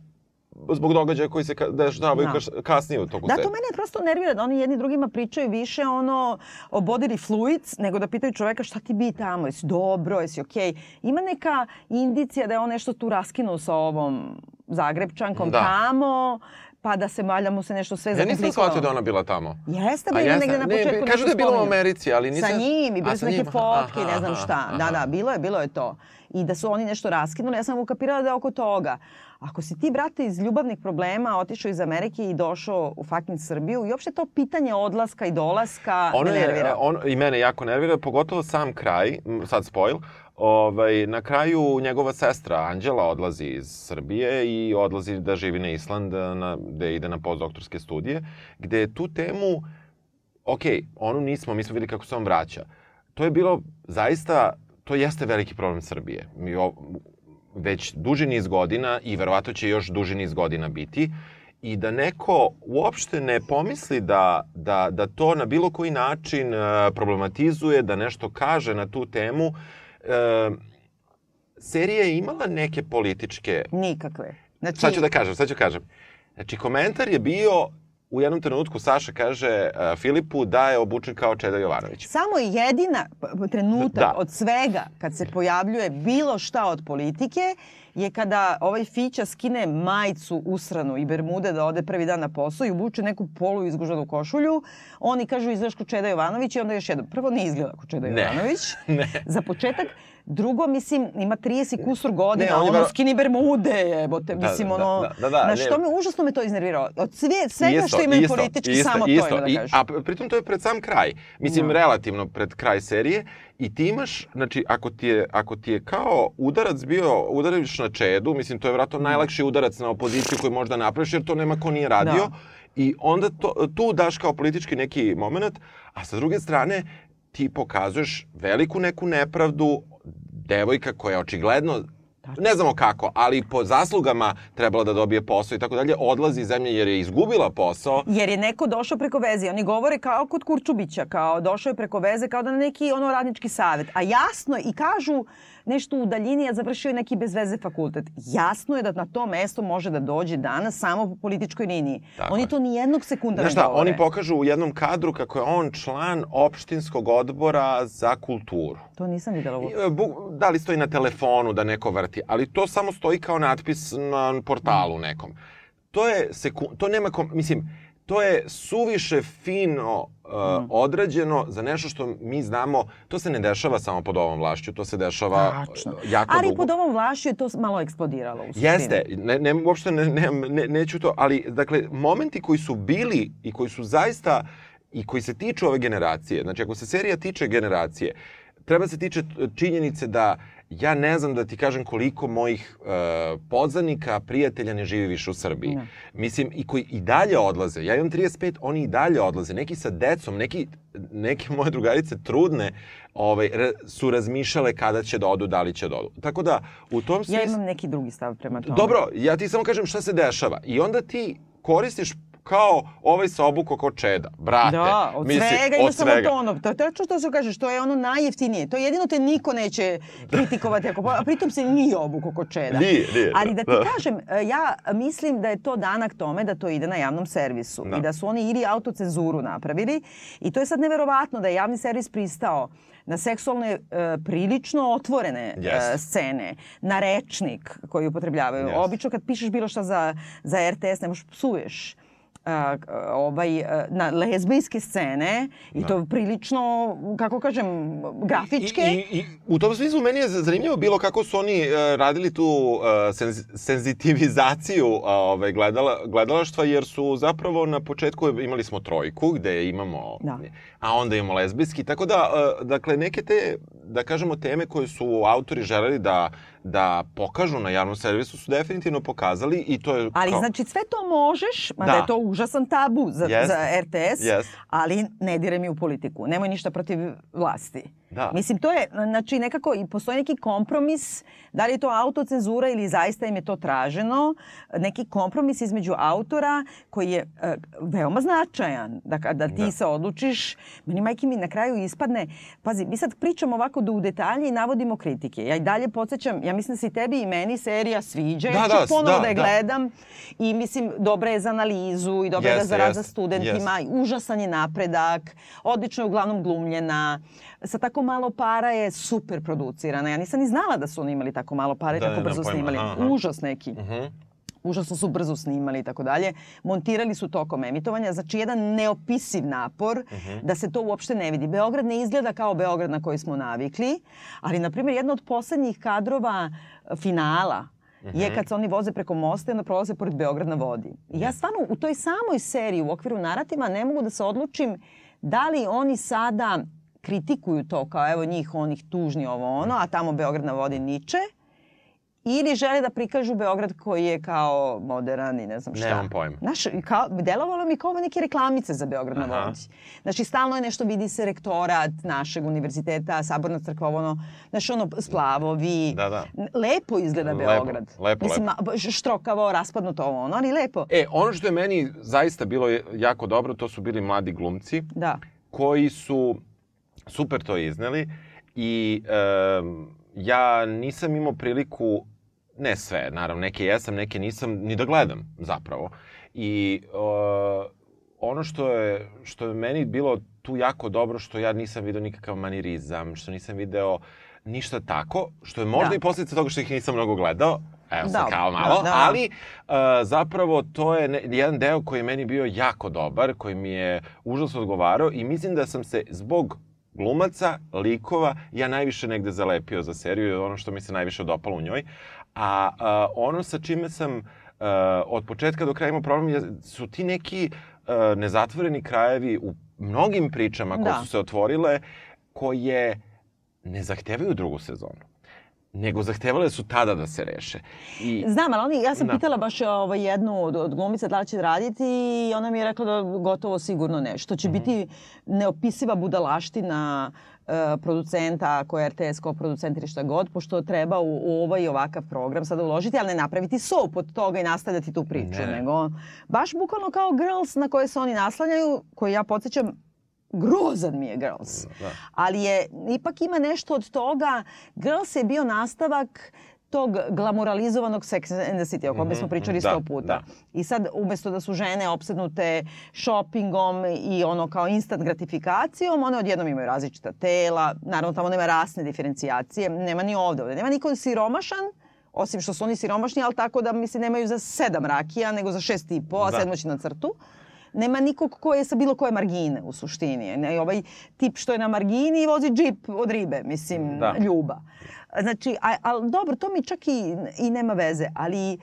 zbog događaja koji se dešavaju Da. kasnije u toku Da, serije. to mene prosto nervira da oni jedni drugima pričaju više ono o bodily fluids nego da pitaju čoveka šta ti bi tamo, jesi dobro, jesi okej. Ima neka indicija da je on nešto tu raskinuo sa ovom Zagrebčankom Da. tamo, pa da se valjda mu se nešto sve Ja nisam zakomplikovalo. shvatio da ona bila tamo. Jeste, A bre, ima jeste? negde na Ne, početku kažu nešto da je bilo u. Americi, ali nisam- Sa njim i su neke aha, fotke ne znam aha, šta. Da, aha. da, bilo je, bilo je to. I da su oni nešto raskinuli, ja sam ukapirala da je oko toga. Ako si ti, brate, iz ljubavnih problema otišao iz Amerike i došao u fucking Srbiju i uopšte to pitanje odlaska i dolaska Ono me je, nervira. on, i mene jako nervira, pogotovo sam kraj, sad spoil, ovaj, na kraju njegova sestra Anđela odlazi iz Srbije i odlazi da živi na Island, na, gde ide na postdoktorske studije, gde je tu temu, ok, onu nismo, mi smo videli kako se on vraća. To je bilo zaista, to jeste veliki problem Srbije. Mi već duži niz godina i verovatno će još duži niz godina biti i da neko uopšte ne pomisli da, da, da to na bilo koji način e, problematizuje, da nešto kaže na tu temu. E, serija je imala neke političke Nikakve. Znači, Sad ću da kažem, sad ću kažem. Znači, komentar je bio, u jednom trenutku Saša kaže uh, Filipu da je obučen kao Čeda Jovanović. Samo jedina trenutak Da. od svega kad se pojavljuje bilo šta od politike je kada ovaj Fića skine majicu usranu i bermude da ode prvi dan na posao i obuče neku polu izgužanu košulju. Oni kažu izgledaš ko Čeda Jovanović i onda još jedno. Prvo ne izgleda ko Čeda. Jovanović. Ne. Za početak. Drugo, mislim, ima 30 kusur godina, Ne, on ono vero- skini bermude, jebote, Da, mislim, da, ono... da, da, da, znaš, ne. to me, užasno me to iznerviralo. Od sve, svega što imaju politički, samo to ima da I- kažu. A pr- pritom to je pred sam kraj. Mislim, Da. relativno pred kraj serije. I ti imaš, znači, ako ti je, ako ti je kao udarac bio, udaraš na čedu, mislim, to je vjerojatno najlakši udarac na opoziciju koji možda napraviš, jer to nema ko nije radio. Da. I onda to, tu daš kao politički neki moment, a sa druge strane ti pokazuješ veliku neku nepravdu, devojka koja je očigledno ne znamo kako, ali po zaslugama trebala da dobije posao i tako dalje, odlazi iz zemlje jer je izgubila posao. Jer je neko došao preko veze. Oni govore kao kod Kurčubića, kao došao je preko veze, kao da na neki ono radnički savet. A jasno i kažu nešto u daljini, a završio je neki bez veze fakultet. Jasno je da na to mesto može da dođe danas samo po političkoj liniji. Tako Oni je. to ni jednog sekunda Znaš ne govore. oni pokažu u jednom kadru kako je on član opštinskog odbora za kulturu. To nisam videla e, Da li stoji na telefonu da neko vrti, ali to samo stoji kao natpis na portalu nekom. to je seku, to nema kom, mislim to je suviše fino uh, odrađeno za nešto što mi znamo, to se ne dešava samo pod ovom vlašću, to se dešava Tačno. uh, jako Ali dugo. pod ovom vlašću je to malo eksplodiralo. U suštini. Jeste, ne, ne, uopšte ne, ne, ne, neću to, ali dakle, momenti koji su bili i koji su zaista i koji se tiču ove generacije, znači ako se serija tiče generacije, treba se tiče činjenice da ja ne znam da ti kažem koliko mojih uh, podzanika, prijatelja ne živi više u Srbiji. Ne. Mislim, i koji i dalje odlaze. Ja imam 35, oni i dalje odlaze. Neki sa decom, neki, neke moje drugarice trudne ovaj, su razmišljale kada će da odu, da li će da odu. Tako da, u tom Ja smislu... imam neki drugi stav prema tome. Dobro, ja ti samo kažem šta se dešava. I onda ti koristiš kao ovaj se obuko kao čeda. Brate. Da, od mislim, svega ima od samo svega. to. To, je što se kažeš, to je ono najjeftinije. To jedino te niko neće kritikovati, ako, a pritom se nije obuko kod čeda. Nije, nije, Ali da ti da. kažem, e, ja mislim da je to danak tome da to ide na javnom servisu. Da. I da su oni ili autocenzuru napravili. I to je sad neverovatno da je javni servis pristao na seksualne, e, prilično otvorene e, Jeste. scene, na rečnik koji upotrebljavaju. Jeste. Obično kad pišeš bilo šta za, za RTS, ne možeš psuješ a, a, na lezbijske scene i to prilično, kako kažem, grafičke. I, i, I u tom smislu meni je zanimljivo bilo kako su oni uh, radili tu uh, senz, senzitivizaciju uh, ovaj, gledala, gledalaštva, jer su zapravo na početku imali smo trojku gde imamo, Da. a onda imamo lezbijski, tako da, uh, dakle, neke te, da kažemo, teme koje su autori želeli da, da pokažu na javnom servisu su definitivno pokazali i to je... Ali kao- znači sve to možeš, mada Da. je to užasan tabu za, Jeste. za RTS, Jeste. ali ne dire mi u politiku. Nemoj ništa protiv vlasti. Da. Mislim, to je, znači, nekako i postoji neki kompromis, da li je to autocenzura ili zaista im je to traženo, neki kompromis između autora koji je e, veoma značajan. Da kada ti Da. se odlučiš, meni majke mi na kraju ispadne, pazi, mi sad pričamo ovako do u detalje i navodimo kritike. Ja i dalje podsjećam, ja mislim da se i tebi i meni serija sviđa, Da, ja ću da, ponovo da, da, je da. gledam i mislim dobra je za analizu i dobra je Jeste, za rad za jeste, studentima, i užasan je napredak, odlično je uglavnom glumljena, sa tako malo para je super producirana. Ja nisam ni znala da su oni imali tako malo para i Da, tako nemam brzo snimali. Aha. Užas neki. Mhm. Užasno su brzo snimali i tako dalje. Montirali su tokom emitovanja. Znači, jedan neopisiv napor Mhm. da se to uopšte ne vidi. Beograd ne izgleda kao Beograd na koji smo navikli, ali, na primjer, jedna od poslednjih kadrova e, finala Mhm. je kad se oni voze preko mosta i onda prolaze pored Beograd na vodi. I ja stvarno u toj samoj seriji u okviru narativa ne mogu da se odlučim da li oni sada kritikuju to kao evo njih onih tužni ovo ono, a tamo Beograd na vodi niče ili žele da prikažu Beograd koji je kao moderan i ne znam šta. Nemam pojma. Znaš, kao, delovalo mi kao neke reklamice za Beograd na Aha. vodi. Znači, stalno je nešto, vidi se rektorat našeg univerziteta, Saborna crkva, ono, znaš, ono, splavovi. Da, da. Lepo izgleda Lepo, Beograd. lepo, Mislim, lepo. štrokavo, raspadnuto ovo, ono, ali lepo. E, ono što je meni zaista bilo jako dobro, to su bili mladi glumci. Da. koji su super to izneli i um, ja nisam imao priliku, ne sve, naravno, neke jesam, neke nisam, ni da gledam zapravo. I uh, ono što je, što je meni bilo tu jako dobro, što ja nisam video nikakav manirizam, što nisam video ništa tako, što je možda Da. i posljedica toga što ih nisam mnogo gledao, evo Da, kao malo, da, da. ali uh, zapravo to je ne, jedan deo koji je meni bio jako dobar, koji mi je užasno odgovarao i mislim da sam se zbog glumaca, likova, ja najviše negde zalepio za seriju i ono što mi se najviše dopalo u njoj. A uh, ono sa čime sam uh, od početka do kraja imao problem je, su ti neki uh, nezatvoreni krajevi u mnogim pričama koje Da. su se otvorile, koje ne zahtevaju drugu sezonu nego zahtevale su tada da se reše. I, Znam, ali oni, ja sam Da. pitala baš ovaj, jednu od, od glumica da li će raditi i ona mi je rekla da gotovo sigurno ne. Što će Mhm. biti neopisiva budalaština e, producenta koja je RTS kao producent ili šta god, pošto treba u, u ovaj ovakav program sada uložiti, ali ne napraviti soap od toga i nastavljati tu priču, Ne. nego baš bukvalno kao Girls na koje se oni naslanjaju, koje ja podsjećam, grozan mi je Girls. da. Ali je, ipak ima nešto od toga. Girls je bio nastavak tog glamuralizovanog Sex and the City, o kome smo pričali Mhm, da, sto puta. da. I sad, umesto da su žene opsednute shoppingom i ono kao instant gratifikacijom, one odjednom imaju različita tela. Naravno, tamo nema rasne diferencijacije. Nema ni ovde. ovde. Nema niko siromašan, Osim što su oni siromašni, ali tako da mislim nemaju za sedam rakija, nego za šest i po, a Da. sedmo će na crtu. Nema nikog ko je sa bilo koje margine u suštini. Ne, ovaj tip što je na margini vozi džip od ribe, mislim, Da. ljuba. Znači, a, dobro, to mi čak i, i nema veze, ali e,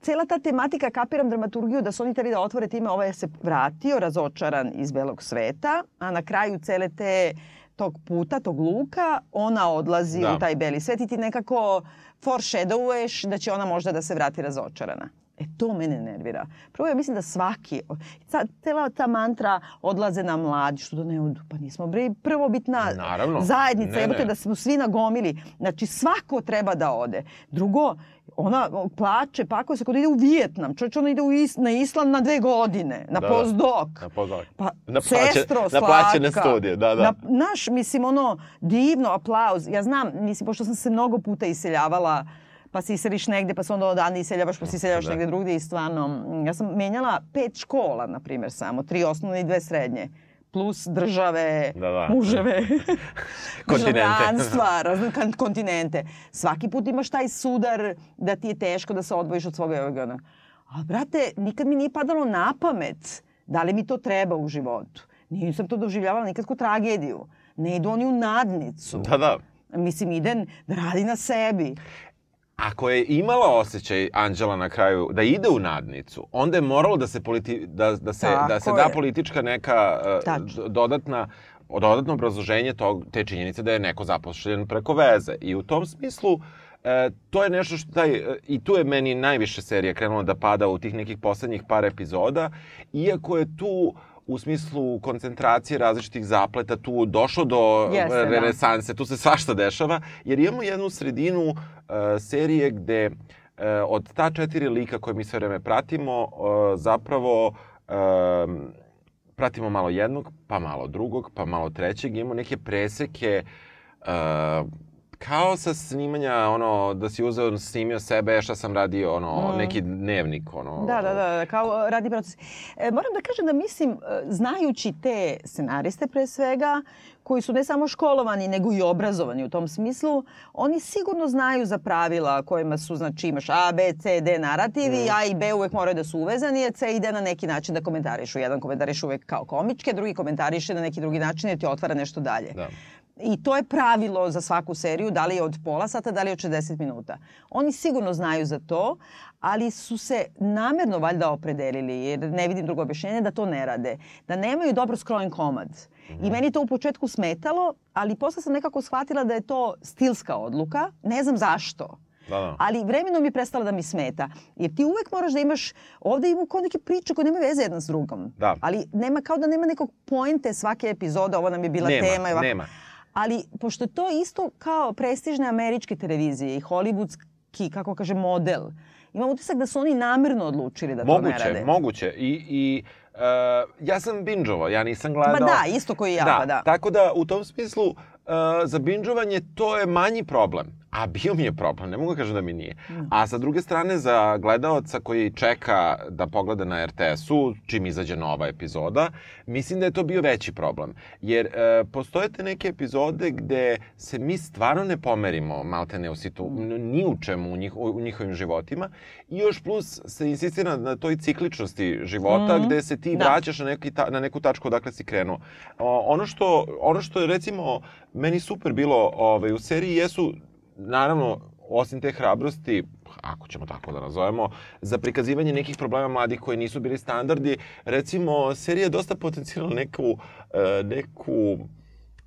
cela ta tematika, kapiram dramaturgiju da su oni hteli da otvore time, ovaj se vratio razočaran iz belog sveta, a na kraju cele te tog puta, tog luka, ona odlazi Da. u taj beli svet i ti nekako foreshadowuješ da će ona možda da se vrati razočarana. E to mene nervira. Prvo ja mislim da svaki, ta, cela ta mantra odlaze na mladi, što da ne odu, pa nismo bre prvobitna Naravno. zajednica, Ne, jebote ne. da smo svi nagomili. Znači svako treba da ode. Drugo, ona plače, pakuje se kod ide u Vijetnam. Čovječ, ona ide u is, na Island na dve godine, na Da, da. postdoc. Na postdoc. Pa, Na plaće- sestro, na plaćene studije, da, da. Na, naš, mislim, ono, divno, aplauz. Ja znam, mislim, pošto sam se mnogo puta iseljavala, pa se iseliš negde, pa se onda odande iseljavaš, pa se iseljavaš Da. negde drugde i stvarno, mm, ja sam menjala pet škola, na primjer, samo, tri osnovne i dve srednje plus države, Da, da. muževe, državljanstva, razne kontinente. Svaki put imaš taj sudar da ti je teško da se odvojiš od svoga organa. A brate, nikad mi nije padalo na pamet da li mi to treba u životu. Nisam to doživljavala nikad kao tragediju. Ne idu oni u nadnicu. Da, da. Mislim, ide da radi na sebi. Ako je imala osjećaj Anđela na kraju da ide u nadnicu, onda je moralo da se, politi, da, da se, Tako da se da politička neka uh, Tačno. dodatna dodatno obrazloženje tog, te činjenice da je neko zapošljen preko veze. I u tom smislu E, to je nešto što taj, e, i tu je meni najviše serija krenula da pada u tih nekih poslednjih par epizoda, iako je tu u smislu koncentracije različitih zapleta tu došlo do Jeste, e, da. renesanse, tu se svašta dešava, jer imamo jednu sredinu e, serije gde e, od ta četiri lika koje mi sve vreme pratimo, e, zapravo e, pratimo malo jednog, pa malo drugog, pa malo trećeg, imamo neke preseke e, kao sa snimanja, ono, da si uzeo, snimio sebe, šta sam radio, ono, Mm. neki dnevnik, ono. Da, da, da, kao radni proces. E, moram da kažem da mislim, e, znajući te scenariste pre svega, koji su ne samo školovani, nego i obrazovani u tom smislu, oni sigurno znaju za pravila kojima su, znači imaš A, B, C, D narativi, Mm. A i B uvek moraju da su uvezani, a C ide na neki način da komentarišu. Jedan komentariš uvek kao komičke, drugi komentariše na neki drugi način jer ti otvara nešto dalje. Da. I to je pravilo za svaku seriju, da li je od pola sata, da li je od 60 minuta. Oni sigurno znaju za to, ali su se namerno valjda opredelili, jer ne vidim drugo objašnjenje, da to ne rade. Da nemaju dobro skrojen komad. I meni to u početku smetalo, ali posle sam nekako shvatila da je to stilska odluka. Ne znam zašto. Da, da. Ali vremenom je prestala da mi smeta. Jer ti uvek moraš da imaš, ovde ima kao neke priče koje nemaju veze jedna s drugom. Da. Ali nema, kao da nema nekog poente svake epizode, ovo nam je bila Nema, tema. ovako. nema. Ali pošto to isto kao prestižne američke televizije i hollywoodski, kako kaže, model, imam utisak da su oni namerno odlučili da to ne Moguće, rade. moguće. I, i uh, ja sam binđovao, ja nisam gledao... Ma da, isto koji ja, da, pa da. Tako da, u tom smislu, uh, za binđovanje to je manji problem. A bio mi je problem, ne mogu da kažem da mi nije. A sa druge strane, za gledaoca koji čeka da pogleda na RTS-u, čim izađe nova epizoda, mislim da je to bio veći problem. Jer e, postoje te neke epizode gde se mi stvarno ne pomerimo maltene u situ, n- ni u čemu u, njih, u njihovim životima. I još plus se insistira na toj cikličnosti života Mhm. gde se ti Da. vraćaš na, neki ta, na neku tačku odakle si krenuo. O, ono, što, ono što je recimo meni super bilo ovaj, u seriji jesu naravno, osim te hrabrosti, ako ćemo tako da nazovemo, za prikazivanje nekih problema mladih koji nisu bili standardi, recimo, serija je dosta potencijala neku, e, neku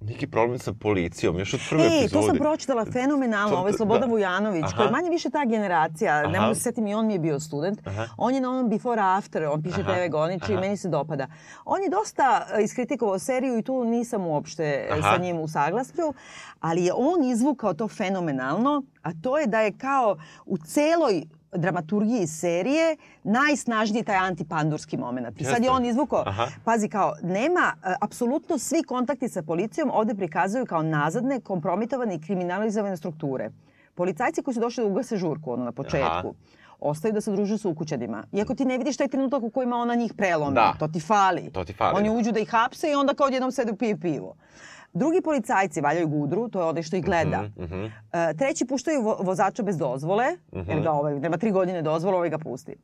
neki problem sa policijom, još od prve Ej, epizode. to sam pročitala fenomenalno, ovo je da. Slobodan Vujanović, Aha. koji je manje više ta generacija, ne mogu se setim i on mi je bio student. Aha. On je na onom Before After, on piše Aha. TV Goniči i meni se dopada. On je dosta e, iskritikovao seriju i tu nisam uopšte e, Aha. sa njim u saglasju, ali je on izvukao to fenomenalno, a to je da je kao u celoj dramaturgiji serije najsnažniji taj antipandurski moment. I sad je on izvukao, Aha. pazi kao, nema, e, apsolutno svi kontakti sa policijom ovde prikazuju kao nazadne, kompromitovane i kriminalizovane strukture. Policajci koji su došli da ugase žurku ono, na početku, Aha. ostaju da se druže sa ukućanima. Iako ti ne vidiš taj trenutak u kojima ona njih prelomi. Da. To ti fali. To ti fali, Oni da. uđu da ih hapse i onda kao odjednom sede pije pivo. Drugi policajci valjaju gudru, to je onaj što ih gleda. Mhm, mhm. E, treći puštaju vo vozača bez dozvole, jer ga ovaj, nema tri godine dozvole, ovaj ga pusti.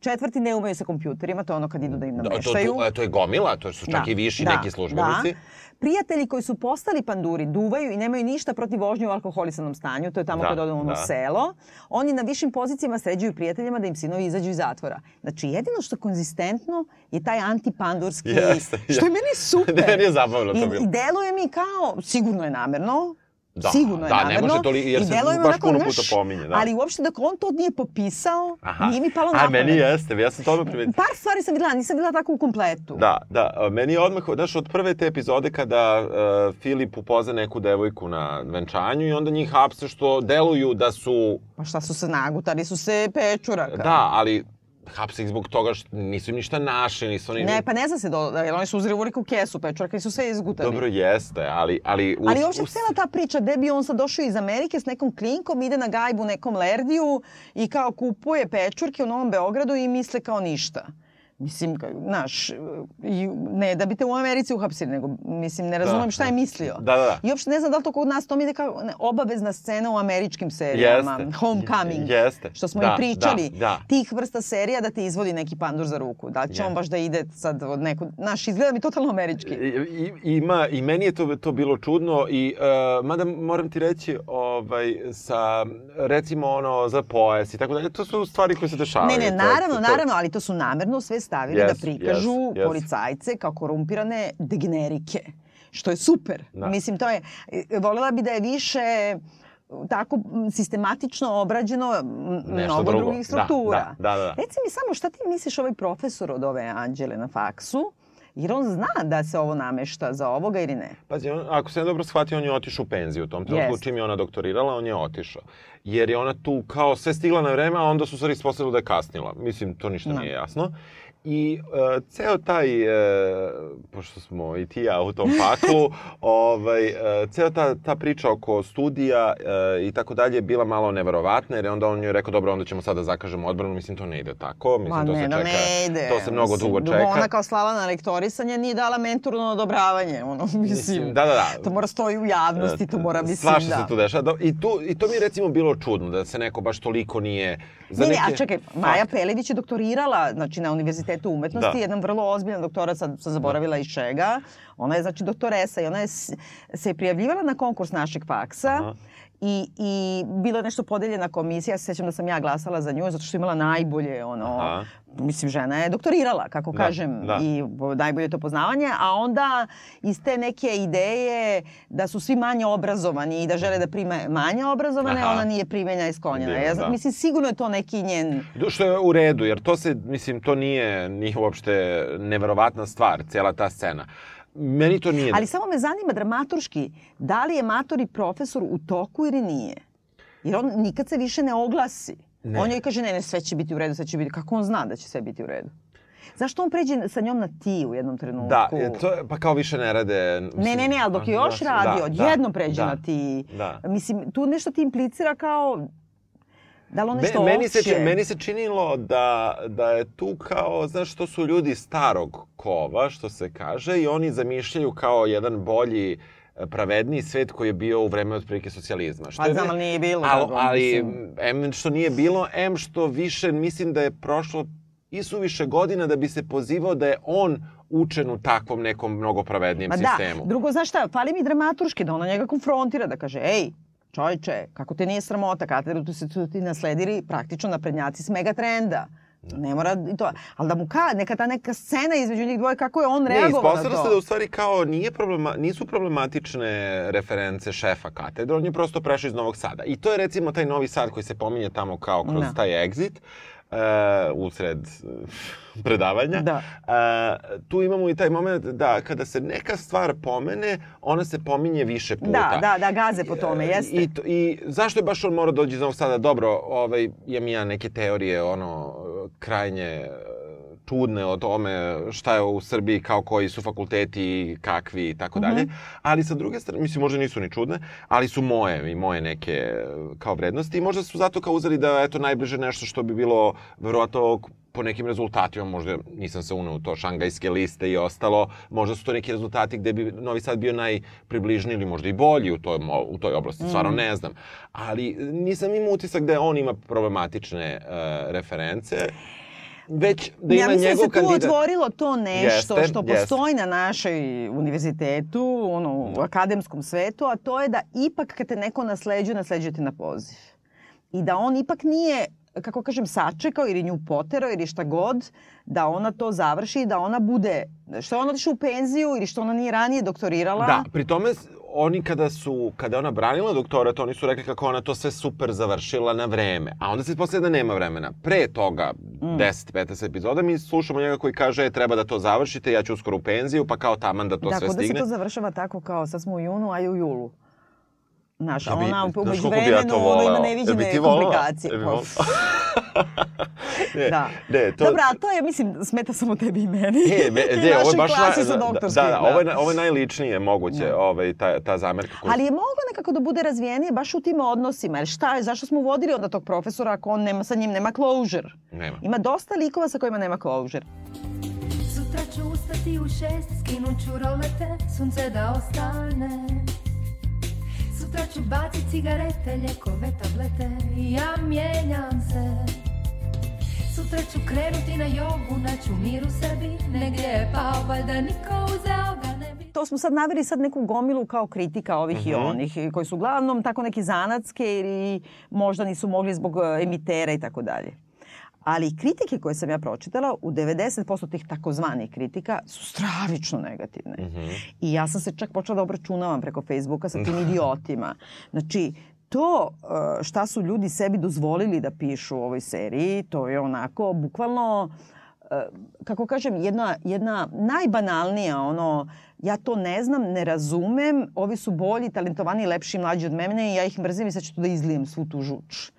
Četvrti ne umeju sa kompjuterima, to je ono kad idu da im Da, to, nameštaju. to, to je gomila, to su čak i viši neki službenici. Da. Prijatelji koji su postali panduri duvaju i nemaju ništa protiv vožnje u alkoholisanom stanju, to je tamo Da, kad odemo da. u selo. Oni na višim pozicijama sređuju prijateljima da im sinovi izađu iz zatvora. Znači, jedino što konzistentno je taj antipandurski, Jeste, što je meni super. Meni je zabavno to I, bilo. I deluje mi kao, sigurno je namerno, Da, sigurno je da, ne namerno. može to li- jer i se baš puno puta pominje, da. Ali uopšte dok on to nije popisao, nije mi palo na A meni jeste, ja sam to odmah primetio. Par stvari sam videla, nisam bila tako u kompletu. Da, da, meni je odmah, znaš, od prve te epizode kada uh, Filip upozna neku devojku na venčanju i onda njih hapse što deluju da su, Pa šta su se nagutali, su se pečuraka. da, ali hapse ih zbog toga što nisu im ništa naše, nisu oni... Ne, pa ne zna se, do, jer oni su uzeli u veliku kesu pečuraka i su sve izgutali. Dobro jeste, ali... Ali, Ali uopšte cijela ta priča, gde bi on sad došao iz Amerike s nekom klinkom, ide na gajbu nekom Lerdiju i kao kupuje pečurke u Novom Beogradu i misle kao ništa. Mislim, znaš, ne da bi te u Americi uhapsili, nego, mislim, ne razumem Da, šta je da. mislio. Da, da, da. I uopšte ne znam da li to kod nas, to mi ide kao obavezna scena u američkim serijama. Jeste. Homecoming. Jeste. Što smo Da, i pričali. da, da. Tih vrsta serija da ti izvodi neki pandur za ruku. Da li će Je. on baš da ide sad od neku... Znaš, izgleda mi totalno američki. I, ima, I meni je to, to bilo čudno i uh, mada moram ti reći ovaj, sa recimo ono za pojas i tako dalje, to su stvari koje se dešavaju. Ne, ne, To- naravno, to- naravno, ali to su namerno sve stavili Yes, da prikažu yes, yes. policajce kao korumpirane degenerike. Što je super. Da. Mislim, to je, e, voljela bi da je više tako sistematično obrađeno Nešto mnogo drugo. drugih struktura. Da, da, da, da. Reci mi samo šta ti misliš ovaj profesor od ove Anđele na faksu, jer on zna da se ovo namešta za ovoga ili ne. Pazi, on, ako se ja dobro shvatio, on je otišao u penziju u tom trenutku. Jeste. Čim je ona doktorirala, on je otišao. Jer je ona tu kao sve stigla na vreme, a onda su stvari ispostavili da je kasnila. Mislim, to ništa Da. nije jasno. I uh, ceo taj, uh, pošto smo i ti ja u tom paklu, ovaj, uh, ceo ta, ta priča oko studija uh, i tako dalje je bila malo neverovatna, jer je onda on joj rekao, dobro, onda ćemo sada zakažemo odbranu. Mislim, to ne ide tako. Mislim, Ma to ne, se da čeka, ne ide. To se mnogo Mislim, dugo čeka. Ona kao slala na lektorisanje nije dala mentorno odobravanje. Ono, mislim, da, da, da. To mora stoji u javnosti, to mora, mislim, Svašta da. se tu dešava. Do- I, tu, I to mi je recimo bilo čudno, da se neko baš toliko nije... Za ne, ne, neke a čekaj, Maja. Pelević je doktorirala znači, na Univerzitetu umetnosti, Da. jedan vrlo ozbiljan doktorat, sad sam zaboravila iz čega. Ona je znači doktoresa i ona je, se je prijavljivala na konkurs našeg faksa. Aha. I, I bila je nešto podeljena komisija, ja se sećam da sam ja glasala za nju, zato što je imala najbolje, ono, Aha. mislim, žena je doktorirala, kako Da, kažem, da. i najbolje to poznavanje, a onda iz te neke ideje da su svi manje obrazovani i da žele da prime manje obrazovane, Aha. ona nije primenja isklonjena. Divno, Ja, da. mislim, sigurno je to neki njen... Što je u redu, jer to se, mislim, to nije, nije uopšte neverovatna stvar, cijela ta scena. Meni to nije... Ali samo me zanima dramaturški, da li je matori profesor u toku ili nije? Jer on nikad se više ne oglasi. Ne. On joj kaže, ne, ne, sve će biti u redu, sve će biti... Kako on zna da će sve biti u redu? Zašto on pređe sa njom na ti u jednom trenutku? Da, e, to, pa kao više ne rade... Ne, mislim, ne, ne, ali dok je da, još da, radio, da, odjednom pređe da, na ti. Da. Mislim, tu nešto ti implicira kao... Da li on Me, nešto meni, se, meni se činilo da, da je tu kao, znaš, to su ljudi starog kova, što se kaže, i oni zamišljaju kao jedan bolji e, pravedniji svet koji je bio u vreme otprilike socijalizma. Što Pa znam, me- ali nije bilo. Al, ali, em što nije bilo, em što više mislim da je prošlo i suviše godina da bi se pozivao da je on učen u takvom nekom mnogo pravednijem Ma da, sistemu. drugo, znaš šta, fali mi dramaturški da ona njega konfrontira, da kaže, ej, čovječe, kako te nije sramota, katedru se tu ti nasledili praktično naprednjaci s megatrenda. Ne mora i to, ali da mu ka, neka ta neka scena između njih dvoje, kako je on Ne, reagovao na ispostavilo se to. da u stvari kao nije problema, nisu problematične reference šefa katedra, on je prosto prešao iz Novog Sada. I to je recimo taj Novi Sad koji se pominje tamo kao kroz Da. taj exit uh, usred uh, predavanja. Da. Uh, tu imamo i taj moment da kada se neka stvar pomene, ona se pominje više puta. Da, da, da, gaze po tome, jeste. I, to- I zašto je baš on mora dođe iz Novog Sada? Dobro, ovaj, imam ja neke teorije, ono, krajnje čudne o tome šta je u Srbiji, kao koji su fakulteti, kakvi i tako dalje. Ali sa druge strane, mislim, možda nisu ni čudne, ali su moje i moje neke kao vrednosti i možda su zato kao uzeli da eto najbliže nešto što bi bilo verovatno po nekim rezultatima, možda nisam se unao u to šangajske liste i ostalo, možda su to neki rezultati gde bi Novi Sad bio najpribližniji ili možda i bolji u toj, u toj oblasti, stvarno ne znam. Ali nisam imao utisak da on ima problematične e, reference, već da ima ja mislim da njegov se tu kandidat... otvorilo to nešto Jeste, što jeste. postoji na našoj univerzitetu, ono, u akademskom svetu, a to je da ipak kad te neko nasleđuje, nasleđuje te na poziv. I da on ipak nije kako kažem, sačekao ili nju poterao ili šta god, da ona to završi i da ona bude, što ona otišla u penziju ili što ona nije ranije doktorirala. Da, pri tome oni kada su, kada je ona branila doktorat, oni su rekli kako ona to sve super završila na vreme. A onda se ispostavlja da nema vremena. Pre toga, Mm. 10-15 epizoda, mi slušamo njega koji kaže e, treba da to završite, ja ću uskoro u penziju, pa kao taman da to da, sve kod da se stigne. to završava tako kao sad smo u junu, a i u julu. Znaš, a Ja bi- ona znaš umeđu koliko bi ja to vremenu ona ima neviđene volela? komplikacije. Volela? ne, da. ne, to... Dobro, a to je, mislim, smeta samo tebi i meni. E, me, I ne, ovo je baš naj, sa da, da, doktorskim, da, ovo je, na- ovo je najličnije moguće, ovaj, ta, ta zamerka koju... Ali je moglo nekako da bude razvijenije baš u tim odnosima. Jer šta je, zašto smo uvodili onda tog profesora ako on nema, sa njim nema closure? Nema. Ima dosta likova sa kojima nema closure. Sutra ću ustati u šest, skinut ću rolete, sunce da ostane. Sutra ću bacit cigarete, ljekove, tablete i ja mijenjam se. Sutra ću krenuti na jogu, naću mir u sebi, negdje je pao, valjda niko uzeo ga ne bi. To smo sad naveli sad neku gomilu kao kritika ovih i onih, i koji su uglavnom tako neke zanatske ili možda nisu mogli zbog e, emitera i tako dalje. Ali kritike koje sam ja pročitala, u 90% tih takozvanih kritika su stravično negativne. I ja sam se čak počela da obračunavam preko Facebooka sa tim idiotima. Znači, to e, šta su ljudi sebi dozvolili da pišu u ovoj seriji, to je onako bukvalno e, kako kažem, jedna, jedna najbanalnija, ono, ja to ne znam, ne razumem, ovi su bolji, talentovani, lepši, mlađi od mene i ja ih mrzim i sad ću tu da izlijem svu tu žuč.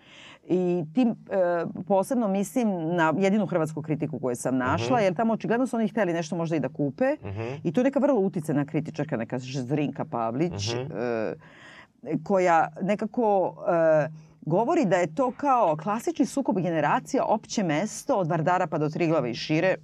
I tim e, posebno mislim na jedinu hrvatsku kritiku koju sam našla, jer tamo očigledno su oni hteli nešto možda i da kupe. I to je neka vrlo uticena kritičarka, neka Zrinka Pavlić, e, koja nekako e, govori da je to kao klasični sukob generacija, opće mesto od Vardara pa do Triglava i šire.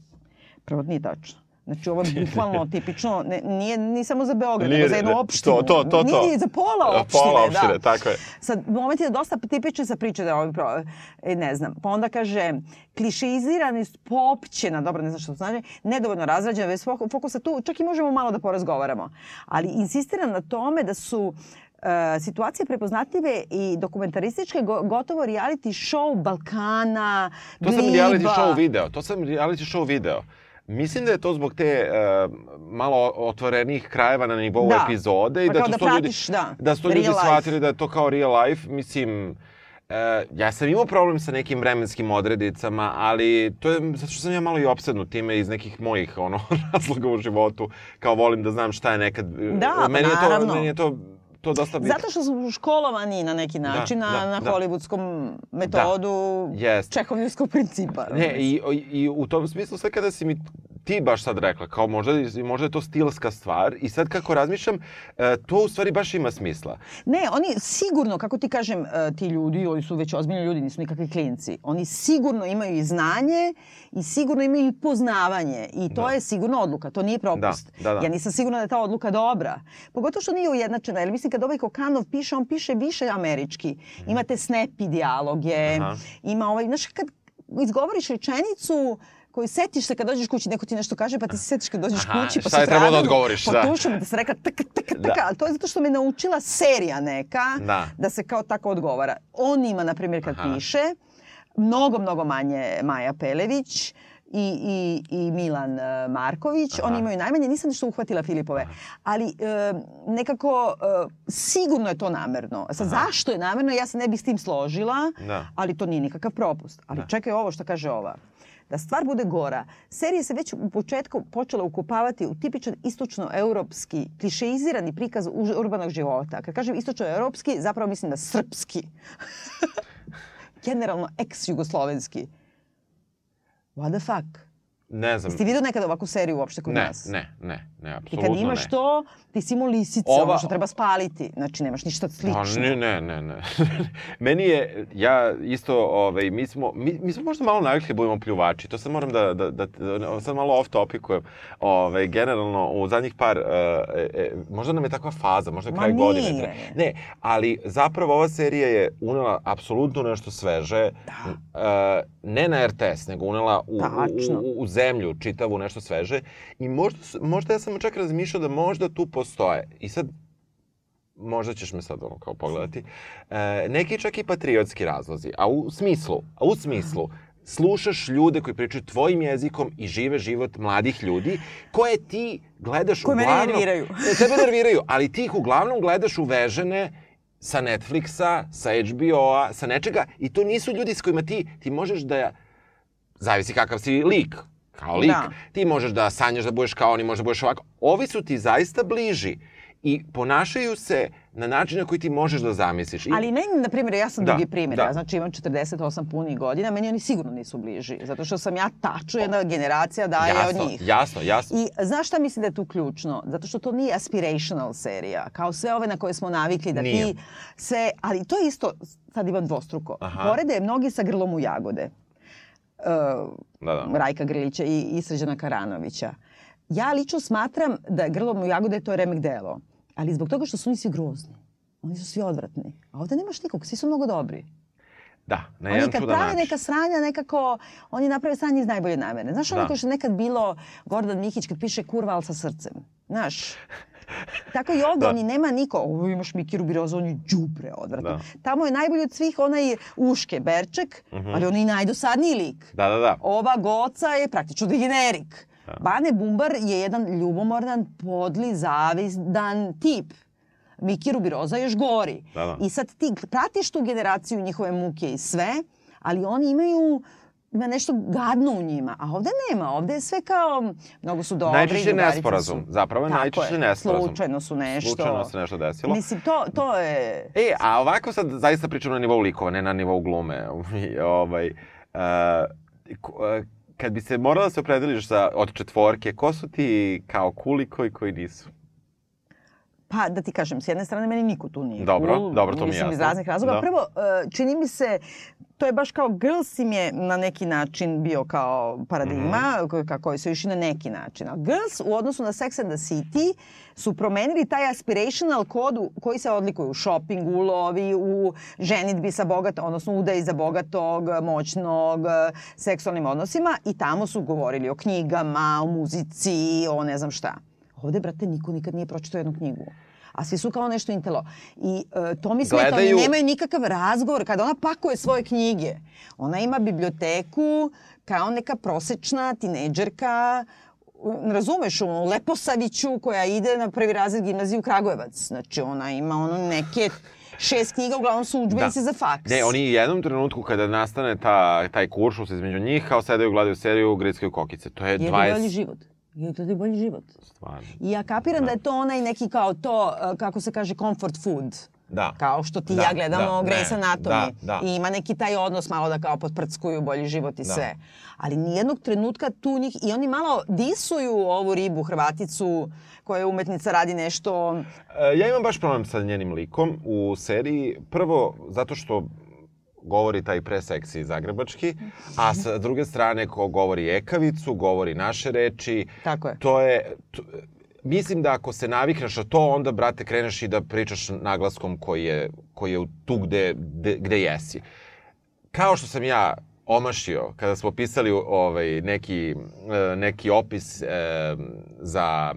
Prvo nije tačno. Znači ovo je bukvalno tipično, ne, nije ni samo za Beograd, Nije, nego za jednu opštinu. to, to, to, Nije to. ni za pola opštine. Pola opštine, da. tako je. Sad, moment je dosta tipičan sa priče da ovim pro... e, ne znam. Pa onda kaže, klišeizirani, popćena, dobro, ne znam što to znači, nedovoljno razrađena, fok- fokusa tu, čak i možemo malo da porazgovaramo. Ali insistiram na tome da su e, situacije prepoznatljive i dokumentarističke, go- gotovo reality show Balkana, To sam reality show video. To sam reality show video. Mislim da je to zbog te e, malo otvorenih krajeva na nivou Da. epizode i Pa da, to da su ljudi, pratiš, da, da su to real ljudi life. shvatili da je to kao real life. Mislim, e, ja sam imao problem sa nekim vremenskim odredicama, ali to je zato što sam ja malo i opsednut time iz nekih mojih ono razloga u životu. Kao volim da znam šta je nekad... Da, pa meni je to, naravno. meni je to, to dosta bitno. Zato što su školovani na neki način Da, na, da, na da. hollywoodskom metodu Jest. čehovljivskog principa. Ne, i, i u tom smislu sve kada si mi ti baš sad rekla, kao možda, možda je to stilska stvar i sad kako razmišljam, e, to u stvari baš ima smisla. Ne, oni sigurno, kako ti kažem, e, ti ljudi, oni su već ozbiljni ljudi, nisu nikakvi klinci. Oni sigurno imaju i znanje i sigurno imaju i poznavanje. I to je sigurno odluka, to nije propust. Da, da, da. Ja nisam sigurna da je ta odluka dobra. Pogotovo što nije ujednačena, jer mislim kad ovaj Kokanov piše, on piše više američki. Imate snappy dijaloge, Aha. ima ovaj, znaš, kad izgovoriš rečenicu, koju setiš se kad dođeš kući, neko ti nešto kaže, pa ti se setiš kad dođeš Aha, kući, pa je trebalo da odgovoriš, da. potušam da se reka taka, taka, Da. taka, ali to je zato što me naučila serija neka Da. da se kao tako odgovara. On ima, na primjer, kad Aha. piše, mnogo, mnogo manje Maja Pelević i, i, i Milan e, Marković. Oni imaju najmanje, nisam nešto uhvatila Filipove. Ali e, nekako e, sigurno je to namerno. Sad, zašto je namerno, ja se ne bih s tim složila, Da. ali to nije nikakav propust. Ali čekaj ovo što kaže ova. Da stvar bude gora, serija se već u početku počela ukupavati u tipičan istočnoeuropski, klišeizirani prikaz urbanog života. Kad kažem istočnoeuropski, zapravo mislim da srpski. Generalno ex-jugoslovenski. What the fuck? Ne znam. Jesi ti vidio nekad ovakvu seriju uopšte kod ne, nas? ne, ne, ne, I apsolutno kad imaš ne. to, ti si imao lisice, Ova- ono što treba spaliti. Znači, nemaš ništa slično. Pa ne, ne, ne, ne. Meni je, ja isto, ovaj, mi smo, mi, mi smo možda malo navikli da budemo pljuvači. To sad moram da, da, da, da sad malo off topikujem. Ovaj, generalno, u zadnjih par, uh, e, e, možda nam je takva faza, možda je Ma kraj godine. nije. tre- Ne, ali zapravo ova serija je unela apsolutno nešto sveže. Da. ne na RTS, nego unela u, Tačno. u, u, u zemlju čitavu nešto sveže. I možda, možda ja sam čak razmišljao da možda tu postoje. I sad možda ćeš me sad ono kao pogledati, e, neki čak i patriotski razlozi, a u smislu, a u smislu, slušaš ljude koji pričaju tvojim jezikom i žive život mladih ljudi, koje ti gledaš Koji mene uglavnom... nerviraju. Ne, tebe nerviraju, ali ti ih uglavnom gledaš uvežene sa Netflixa, sa HBO-a, sa nečega i to nisu ljudi s kojima ti, ti možeš da zavisi kakav si lik, kao lik. Da. Ti možeš da sanjaš da budeš kao oni, možeš da budeš ovako. Ovi su ti zaista bliži i ponašaju se na način na koji ti možeš da zamisliš. I, Ali meni, na primjer, ja sam Da, drugi primjer, da. ja znači imam 48 punih godina, meni oni sigurno nisu bliži, zato što sam ja taču jedna generacija daje jasno, od njih. jasno, jasno. I znaš šta mislim da je tu ključno? Zato što to nije aspirational serija, kao sve ove na koje smo navikli da Nije. ti se, ali to je isto, sad imam dvostruko, Aha. porede je mnogi sa grlom u jagode. Da, da. Rajka Grlića i, i Srđana Karanovića. Ja lično smatram da grlom u jagode to je remek delo, ali zbog toga što su oni svi grozni. Oni su svi odvratni. A ovde nemaš nikog, svi su mnogo dobri. Da, na Oni jedan kad čudan prave način. neka sranja, nekako, oni naprave sranje iz najbolje namere. Znaš ono Da. kao što je nekad bilo Gordon Mihić kad piše kurva, ali sa srcem. Znaš, Tako i ovde, Da. oni nema niko. Ovo imaš Miki Rubiroza, on je đubre odvratno. Da. Tamo je najbolji od svih onaj Uške Berček, Mhm. ali on je i najdosadniji lik. Da, da, da. Ova Goca je praktično degenerik. Bane Bumbar je jedan ljubomornan, podli, zavisdan tip. Miki Rubiroza još gori. Da, da. I sad ti pratiš tu generaciju njihove muke i sve, ali oni imaju ima nešto gadno u njima, a ovde nema, ovde je sve kao, mnogo su dobri. Najčešće nesporazum. su. Zapravo Tako najčešće je, nesporazum. Slučajno su nešto. Slučajno se nešto desilo. Mislim, to, to je... E, a ovako sad zaista pričam na nivou likova, ne na nivou glume. Ovaj, uh, kad bi se morala da se opredeliš za, od četvorke, ko su ti kao cool koji koji nisu? Pa, da ti kažem, s jedne strane meni niko tu nije Dobro, cool, dobro, to mi je mislim, iz jasno. raznih razloga. Da. Prvo, e, čini mi se, to je baš kao Girls im je na neki način bio kao paradigma, mm kako su išli na neki način. A Girls u odnosu na Sex and the City su promenili taj aspirational kod u- koji se odlikuje u shoppingu, u lovi, u ženitbi sa bogatom, odnosno udaji za bogatog, moćnog, seksualnim odnosima i tamo su govorili o knjigama, o muzici, o ne znam šta. Ovde, brate, niko nikad nije pročitao jednu knjigu. A svi su kao nešto intelo. I e, to mi smeta, Gledaju- oni nemaju nikakav razgovor. Kada ona pakuje svoje knjige, ona ima biblioteku kao neka prosečna tinejdžerka, u- razumeš, u Leposaviću koja ide na prvi razred gimnaziju Kragujevac. Znači, ona ima ono neke šest knjiga, uglavnom su udžbenici za faks. Ne, oni u jednom trenutku kada nastane ta, taj kuršus između njih, kao sedaju, gledaju seriju, grickaju kokice. To je Jer je 20... bolji život. Jer to je bolji život. Stvarno. I ja kapiram da. je to onaj neki kao to, e, kako se kaže, comfort food. Da. Kao što ti Da, ja gledamo da, Grey's Anatomy. da, da. I ima neki taj odnos malo da kao potprckuju bolji život i Da. sve. Ali nijednog trenutka tu njih... I oni malo disuju ovu ribu, Hrvaticu, koja je umetnica, radi nešto... E, Ja imam baš problem sa njenim likom u seriji. Prvo, zato što govori taj preseksi zagrebački, a sa druge strane ko govori ekavicu, govori naše reči. Tako je. To je... To, mislim da ako se navikneš na to, onda, brate, kreneš i da pričaš naglaskom koji je, koji je tu gde, gde, jesi. Kao što sam ja omašio kada smo pisali ovaj, neki, e, neki opis e, za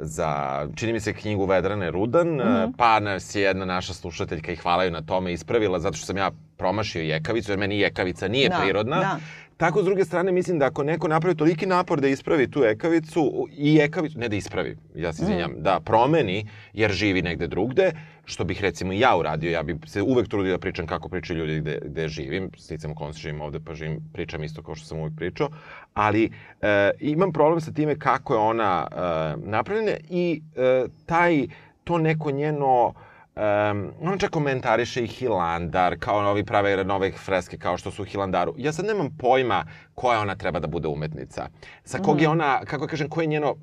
za, čini mi se, knjigu Vedrane Rudan, mm -hmm. pa nas je jedna naša slušateljka i hvala joj na tome ispravila, zato što sam ja promašio jekavicu, jer meni jekavica nije Da, prirodna. da. Tako, s druge strane, mislim da ako neko napravi toliki napor da ispravi tu ekavicu i ekavicu, ne da ispravi, ja se izvinjam, da promeni, jer živi negde drugde, što bih recimo i ja uradio, ja bih se uvek trudio da pričam kako pričaju ljudi gde, gde živim, sticam okolnosti živim ovde pa živim, pričam isto kao što sam uvek pričao, ali e, imam problem sa time kako je ona e, napravljena i e, taj, to neko njeno, Um, on čak komentariše i Hilandar, kao ovi prave nove freske kao što su u Hilandaru. Ja sad nemam pojma koja ona treba da bude umetnica. Sa kog je Mhm. ona, kako kažem, koje je njeno,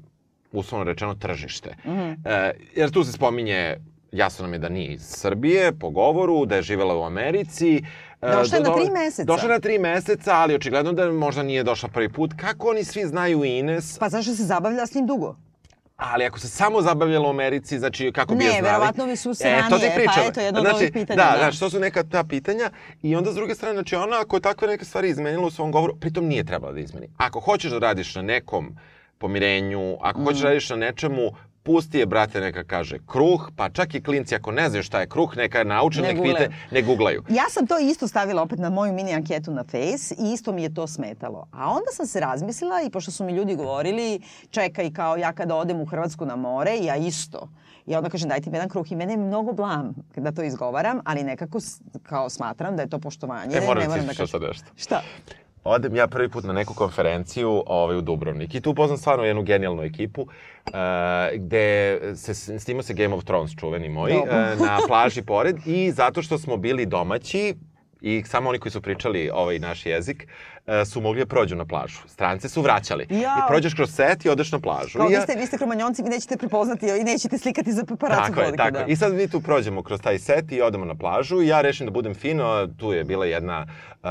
uslovno rečeno, tržište. Mhm. E, jer tu se spominje, jasno nam je da nije iz Srbije, po govoru, da je živela u Americi. E, Došla je do- na tri meseca. Došla na tri meseca, ali očigledno da možda nije došla prvi put. Kako oni svi znaju Ines? Pa zašto se zabavlja s njim dugo? Ali ako se samo zabavljala u Americi, znači kako bi Ne, je znali? verovatno bi su se e, to ti ranije, pa eto, jedno od znači, ovih pitanja, Da, da. znači, to su neka ta pitanja. I onda s druge strane, znači ona ako je takve neke stvari izmenila u svom govoru, pritom nije trebala da izmeni. Ako hoćeš da radiš na nekom pomirenju, ako hoćeš Mm. da radiš na nečemu, pusti je, brate, neka kaže kruh, pa čak i klinci ako ne znaju šta je kruh, neka nauče, Ne nek pite, ne googlaju. Ja sam to isto stavila opet na moju mini anketu na Face i isto mi je to smetalo. A onda sam se razmislila i pošto su mi ljudi govorili čekaj kao ja kada odem u Hrvatsku na more, ja isto. I onda kažem dajte mi jedan kruh i mene je mnogo blam kada to izgovaram, ali nekako kao smatram da je to poštovanje. E, moram ne da moram ti da kažem. sad nešto. Šta? Odem ja prvi put na neku konferenciju ovaj, u Dubrovnik. I tu upoznam stvarno jednu genijalnu ekipu uh, gde se, snima se Game of Thrones čuveni moji uh, na plaži pored. I zato što smo bili domaći i samo oni koji su pričali ovaj naš jezik uh, su mogli da prođu na plažu. Strance su vraćali. Jao. I prođeš kroz set i odeš na plažu. Kao I vi ja- ste, vi ste kromanjonci, vi nećete prepoznati i nećete slikati za paparacu Tako je, tako da. I sad mi tu prođemo kroz taj set i odemo na plažu i ja rešim da budem fino. Tu je bila jedna uh,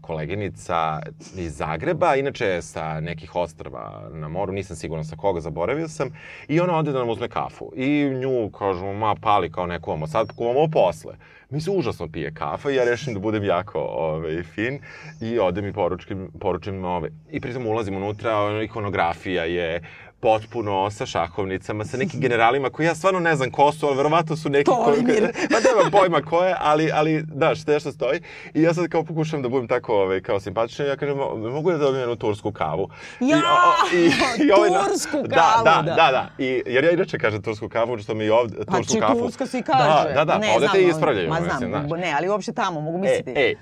koleginica iz Zagreba, inače sa nekih ostrava na moru, nisam siguran sa koga, zaboravio sam. I ona ode da nam uzme kafu. I nju, kažemo, ma pali kao neko ovo, sad kuvamo posle. Mi se užasno pije kafa i ja rešim da budem jako ovaj, fin i odem i poručim, poručim ove. I pritom ulazim unutra, ono, ikonografija je potpuno sa šahovnicama, sa nekim generalima koji ja stvarno ne znam ko su, ali verovatno su neki koji... Tolimir. Pa nemam pojma ko je, ali, ali da, što nešto stoji. I ja sad kao pokušam da budem tako ovaj, kao simpatičan, ja kažem, "Mo- mogu da dobijem jednu tursku kavu? I, Ja, ovaj na- tursku da, kavu, da, da. da, da. I, jer ja inače kažem tursku kavu, što mi i ovde Pa tursku kafu. Turska se i kaže. Da, da, da, ne, pa ovde te znam, ispravljaju. Ma znam, mislim, znaš. ne, ali uopšte tamo, mogu E, misliti. e,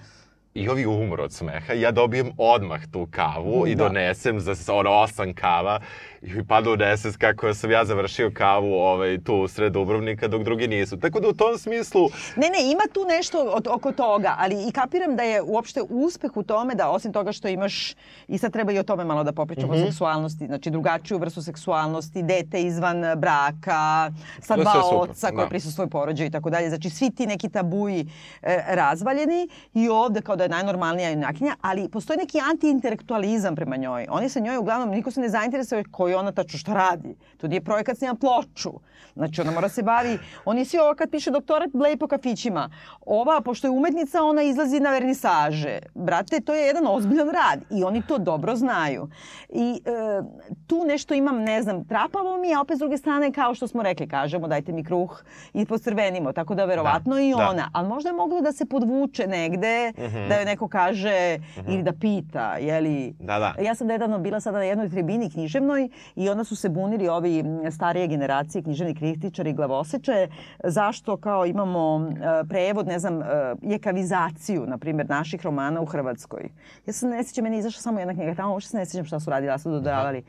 I ovi umru od smeha, ja dobijem odmah tu kavu i Da. donesem za ono osam kava i mi pada u nesvest kako sam ja završio kavu ovaj, tu u sred Dubrovnika dok drugi nisu. Tako da u tom smislu, Ne, ne, ima tu nešto od, oko toga, ali i kapiram da je uopšte uspeh u tome da osim toga što imaš, i sad treba i o tome malo da popričamo Mhm. o seksualnosti, znači drugačiju vrstu seksualnosti, dete izvan braka, sa dva oca koje da. prisustvuju porođaju i tako dalje. Znači svi ti neki tabuji e, razvaljeni i ovde kao da je najnormalnija junakinja, ali postoji neki antiintelektualizam prema njoj. Oni se njoj uglavnom, niko se ne zainteresuje koji ona tačno šta radi. To nije projekat snima ploču. Znači ona mora se bavi, oni svi ovo kad piše doktorat bleji po kafićima. Ova, pošto je umetnica, ona izlazi na vernisaže. Brate, to je jedan ozbiljan rad i oni to dobro znaju. I e, tu nešto imam, ne znam, trapavo mi, a opet s druge strane, kao što smo rekli, kažemo dajte mi kruh i posrvenimo, tako da verovatno Da, i da. ona. Ali možda je moglo da se podvuče negde, Mhm. da joj neko kaže ili da pita, jeli... da, da. Ja sam nedavno bila sada na jednoj tribini književnoj i onda su se bunili ovi starije generacije književni kritičari i glavoseče zašto kao imamo e, prevod, ne znam, e, jekavizaciju, na primjer, naših romana u Hrvatskoj. Ja se ne sjećam, meni je izašla samo jedna knjiga tamo, uopšte se ne sjećam šta su radili, da su dodavali.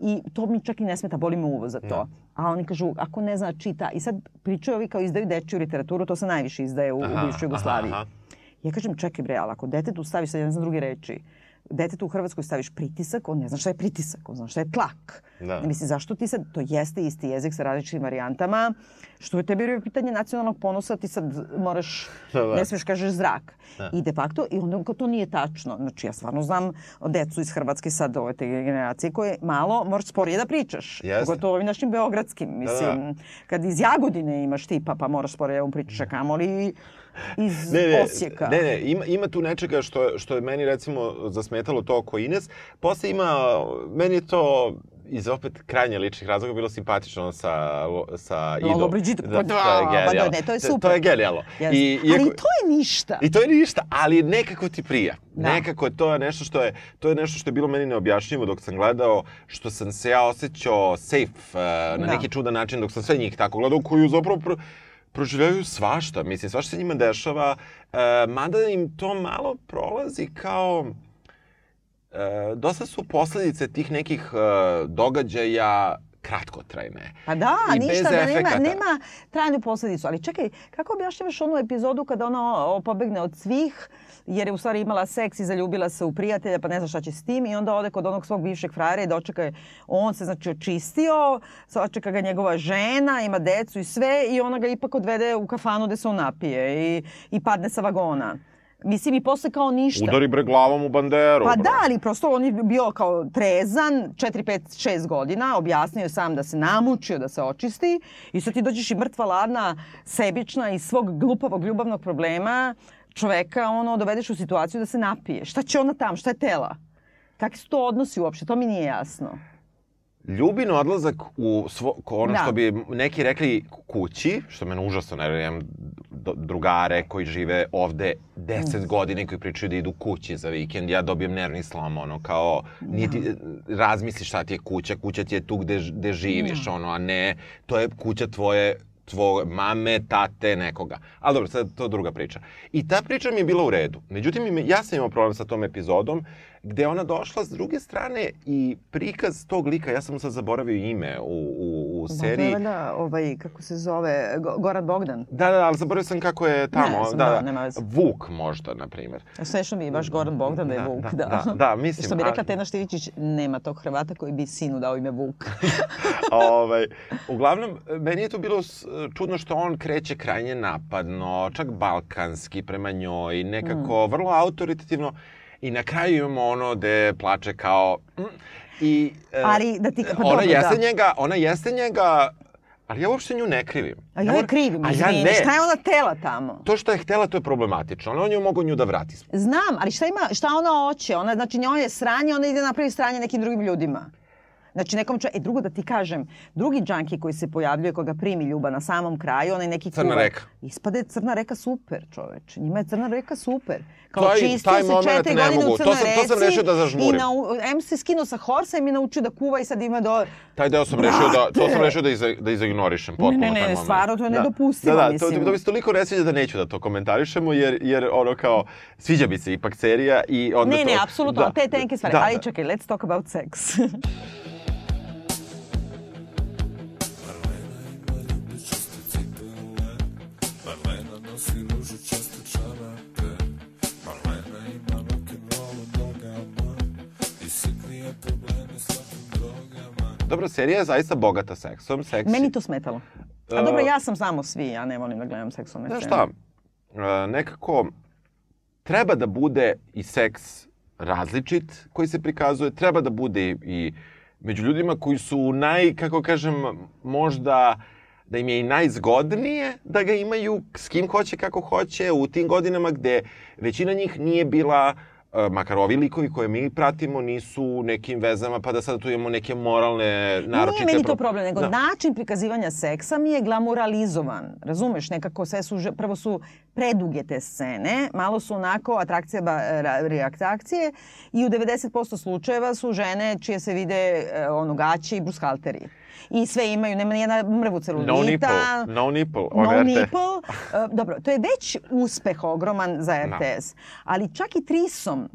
I to mi čak i ne smeta, boli me uvo za to. A oni kažu, ako ne zna, čita. I sad pričaju ovi kao izdaju dečiju literaturu, to se najviše izdaje u, u Aha, bivšoj Jugoslaviji. aha, aha. Ja kažem, čekaj bre, ali ako detetu staviš, sad ja ne znam druge reči, detetu u Hrvatskoj staviš pritisak, on ne zna šta je pritisak, on zna šta je tlak. Da. Mislim, zašto ti sad, to jeste isti jezik sa različitim varijantama, što je tebi pitanje nacionalnog ponosa, ti sad moraš, Da, da. ne smiješ kažeš zrak. Da. I de facto, i onda to nije tačno. Znači, ja stvarno znam decu iz Hrvatske sad, ove te generacije, koje malo moraš sporije da pričaš. Jeste. Pogotovo ovim našim beogradskim. Mislim, kad iz Jagodine imaš tipa, pa moraš sporije da mu pričaš, a kamoli iz ne, ne, Osijeka. Ne, ne, ima, ima tu nečega što, što je meni recimo zasmetalo to oko Ines. Posle ima, meni je to iz opet krajnje ličnih razloga bilo simpatično sa, sa Ido. Lolo Brigitte, pa da, to je pa da, genijalno. ne, to je To super. je genijalno. Jeste. I, Ali iako- i to je ništa. I to je ništa, ali nekako ti prija. Da. Nekako je to je nešto što je to je nešto što je bilo meni neobjašnjivo dok sam gledao, što sam se ja osjećao safe uh, na Da. neki čudan način dok sam sve njih tako gledao koju zapravo pro, proživljavaju svašta. Mislim, svašta se njima dešava, uh, mada im to malo prolazi kao... Uh, dosta su posledice tih nekih uh, događaja kratkotrajne. Pa da, I ništa, da nema, nema trajnu posledicu. Ali čekaj, kako objašnjavaš onu epizodu kada ona pobegne od svih, jer je u stvari imala seks i zaljubila se u prijatelja, pa ne zna šta će s tim i onda ode kod onog svog bivšeg frajera i dočeka je, on se znači očistio, dočeka ga njegova žena, ima decu i sve i ona ga ipak odvede u kafanu gde se on napije i, i padne sa vagona. Mislim i posle kao ništa. Udari bre glavom u banderu. Pa bro. da, ali prosto on je bio kao trezan, 4, 5, 6 godina, objasnio sam da se namučio, da se očisti i sad ti dođeš i mrtva, ladna, sebična iz svog glupavog ljubavnog problema čoveka ono, dovedeš u situaciju da se napije. Šta će ona tam? Šta je tela? Kakvi su to odnosi uopšte? To mi nije jasno. Ljubin odlazak u svo, ono Da. što bi neki rekli kući, što mene užasno nervira, imam drugare koji žive ovde 10 godina i koji pričaju da idu kući za vikend, ja dobijem nervni slom, ono, kao, niti razmisli šta ti je kuća, kuća ti je tu gde, gde živiš, ono, a ne, to je kuća tvoje tvoje mame, tate, nekoga. Ali dobro, sad to druga priča. I ta priča mi je bila u redu. Međutim, ja sam imao problem sa tom epizodom, gde ona došla s druge strane i prikaz tog lika, ja sam sad zaboravio ime u, u, u seriji. Da, da, ovaj, kako se zove, Go- Goran Bogdan. Da, da, ali zaboravio sam kako je tamo. Ne da, da, da. nema veze. Vuk možda, na primjer. Smešno mi je baš Goran Bogdan da je Da, Vuk, da, da. da, da, mislim, Što bi rekla ali- Tena Štivićić, nema tog Hrvata koji bi sinu dao ime Vuk. ovaj, uglavnom, meni je to bilo čudno što on kreće krajnje napadno, čak balkanski prema njoj, nekako vrlo autoritativno i na kraju imamo ono gde plače kao... mm, I, e, Ali da ti- pa ona dobro, jeste da. njega, ona jeste njega, ali ja uopšte nju ne krivim. A ja je krivim, A ja ne. Šta je ona tela tamo? To što je htela, to je problematično, ali on je mogao nju da vrati. Znam, ali šta ima, šta ona hoće? Ona, znači, njoj je sranje, ona ide napravi sranje nekim drugim ljudima. Znači, nekom čo... E, drugo da ti kažem, drugi džanki koji se pojavljuje, koga primi ljuba na samom kraju, onaj neki Crna kuvar. reka. Ispade Crna reka super, čoveče. Njima je Crna reka super. Kao Taj- čistio taj se četiri ne godine mogu. u To Crnoj sam- to sam reci rešio da zažmurim. I na, M se skinuo sa horsa i mi naučio da kuva i sad ima do... Taj deo sam rešio da, to sam rešio da, iza, da izignorišem potpuno Ne, ne, ne, moment. stvarno, to je Da. nedopustivo, Da, da, to, mislim. to mi se toliko ne sviđa da neću da to komentarišemo, jer, jer ono kao, sviđa mi se ipak serija i onda Ne, to... ne, apsolutno, te tenke stvari. Da, ali da. čekaj, let's talk about sex. Dobro, serija je zaista bogata seksom. Seks... Meni to smetalo. A E, dobro, ja sam samo svi, ja ne volim da gledam seksualne Znaš scene. šta, e, nekako treba da bude i seks različit koji se prikazuje, treba da bude i među ljudima koji su naj, kako kažem, možda da im je i najzgodnije da ga imaju s kim hoće, kako hoće, u tim godinama gde većina njih nije bila e, makar ovi likovi koje mi pratimo nisu u nekim vezama, pa da sad tu imamo neke moralne, naročite... Nije meni to problem, nego Da. način prikazivanja seksa mi je glamuralizovan. Razumeš, nekako sve su, prvo su preduge te scene, malo su onako atrakcija, ba, ra- reakcije i u 90% slučajeva su žene čije se vide e, ono gaće i brushalteri. I sve imaju, nema nijedna mrvu celulita. No nipple, no nipple. on No nipple. E, dobro, to je već uspeh ogroman za Da. RTS. Ali čak i Trisom,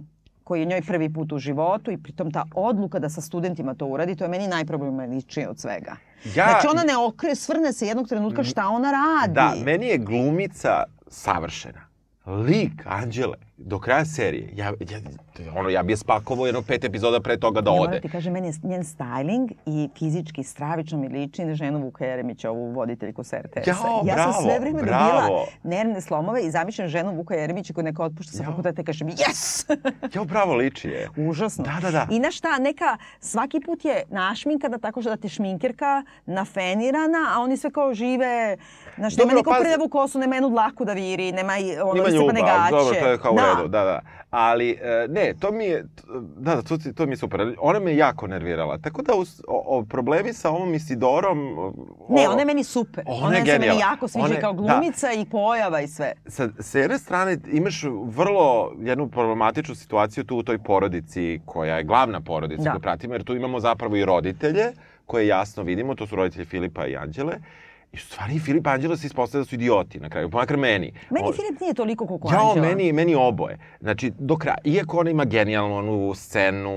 koji je njoj prvi put u životu i pritom ta odluka da sa studentima to uradi, to je meni najproblematičnije od svega. Ja- znači ona ne okre, svrne se jednog trenutka šta ona radi. Da, meni je glumica savršena. Lik Anđele, do kraja serije, ja, ja, ono, ja bi je spakovao jedno pet epizoda pre toga da Ja ode. moram ti kažem, meni je njen styling i fizički stravično mi liči na ženu Vuka Jeremića, ovu voditeljku sa RTS-a. Jao, ja sam bravo, sve vreme bravo. dobila nervne slomove i zamišljam ženu Vuka Jeremića koju neka otpušta sa fakulteta i kažem yes! Ja bravo liči je. Užasno. Da, da, da. I na šta, neka, svaki put je našminkana tako što da ti šminkerka nafenirana, a oni sve kao žive, znaš, nema pazi. prljavu kosu, nema jednu dlaku da viri, nema i ono Ima ljubav, gaće. dobro, to je kao u da. redu, da, da. Ali, e, ne, to mi je, da, da, to, to mi je super. Ona me jako nervirala. Tako da, us, o, o, problemi sa ovom Isidorom... o- Ne, ona je meni super. Ona Ona, je se meni genijalna. jako sviđa kao da. glumica i pojava i sve. sa, sa jedne strane imaš vrlo jednu problematičnu situaciju tu u toj porodici koja je glavna porodica Da. koju pratimo, jer tu imamo zapravo i roditelje koje jasno vidimo, to su roditelji Filipa i Anđele. I stvari Filip Anđela se ispostavlja da su idioti na kraju, makar meni. Meni O- Filip nije toliko koliko Jao, Anđela. meni, meni oboje. Znači, do kraja. Iako ona ima genijalnu onu scenu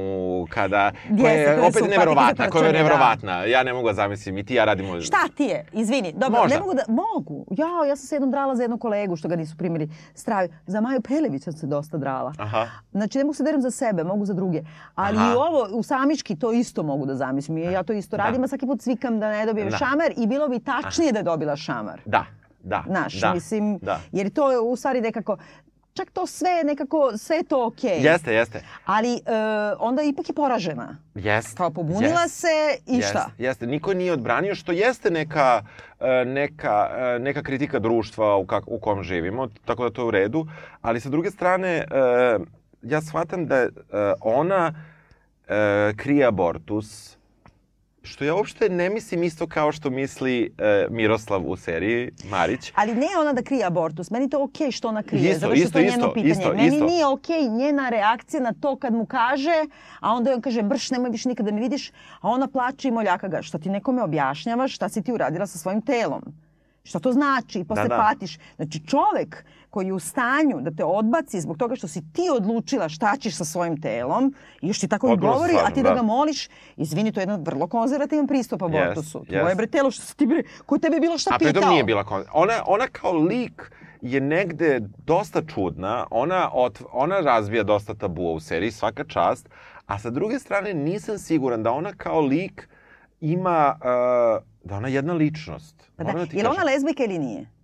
kada... koja Jeste, je koja je opet neverovatna, koja je da. neverovatna. Ja ne mogu da zamislim, i ti ja radimo... Šta ti je? Izvini, dobro, Možda. ne mogu da... Mogu. Ja, ja sam se jednom drala za jednog kolegu što ga nisu primili stravi. Za Maju Pelević sam se dosta drala. Aha. Znači, ne mogu se deram za sebe, mogu za druge. Ali Aha. i ovo, u samički, to isto mogu da zamislim. Ja to isto radim, a svaki put cvikam da ne dobijem Da. šamar i bilo bi tačnije da je dobila šamar. Da, da. Znaš, da, mislim, Da. jer to je u stvari nekako, čak to sve nekako, sve je to okej. Jeste, jeste. Ali e, onda ipak je poražena. Jeste. Kao pobunila Jeste. se i Jeste, šta? Jeste, niko nije odbranio, što jeste neka, e, neka, e, neka kritika društva u, kak, u kom živimo, tako da to je u redu. Ali sa druge strane, e, ja shvatam da e, ona e, krije abortus, što ja uopšte ne mislim isto kao što misli e, Miroslav u seriji Marić. Ali ne ona da krije abortus. Meni to okej što ona krije. Isto, zato što isto, to je isto, njeno pitanje. isto, Meni isto. nije okej njena reakcija na to kad mu kaže, a onda on kaže brš nemoj više nikada da me vidiš, a ona plače i moljaka ga. Šta ti nekome objašnjavaš šta si ti uradila sa svojim telom? Šta to znači? I posle da. patiš. Znači čovek koji je u stanju da te odbaci zbog toga što si ti odlučila šta ćeš sa svojim telom i još ti tako i govori, a slažem, ti da da. ga moliš, izvini, to je jedan vrlo konzervativan pristup abortusu. Yes, Tvoje yes. bre telo što si ti bre, ko tebe bilo šta A pitao? pritom nije bila kon... ona, ona kao lik je negde dosta čudna, ona, ot... ona razbija dosta tabua u seriji, svaka čast, a sa druge strane nisam siguran da ona kao lik ima, uh, da ona je jedna ličnost. Pa da. da Je li ona lezbika ili nije?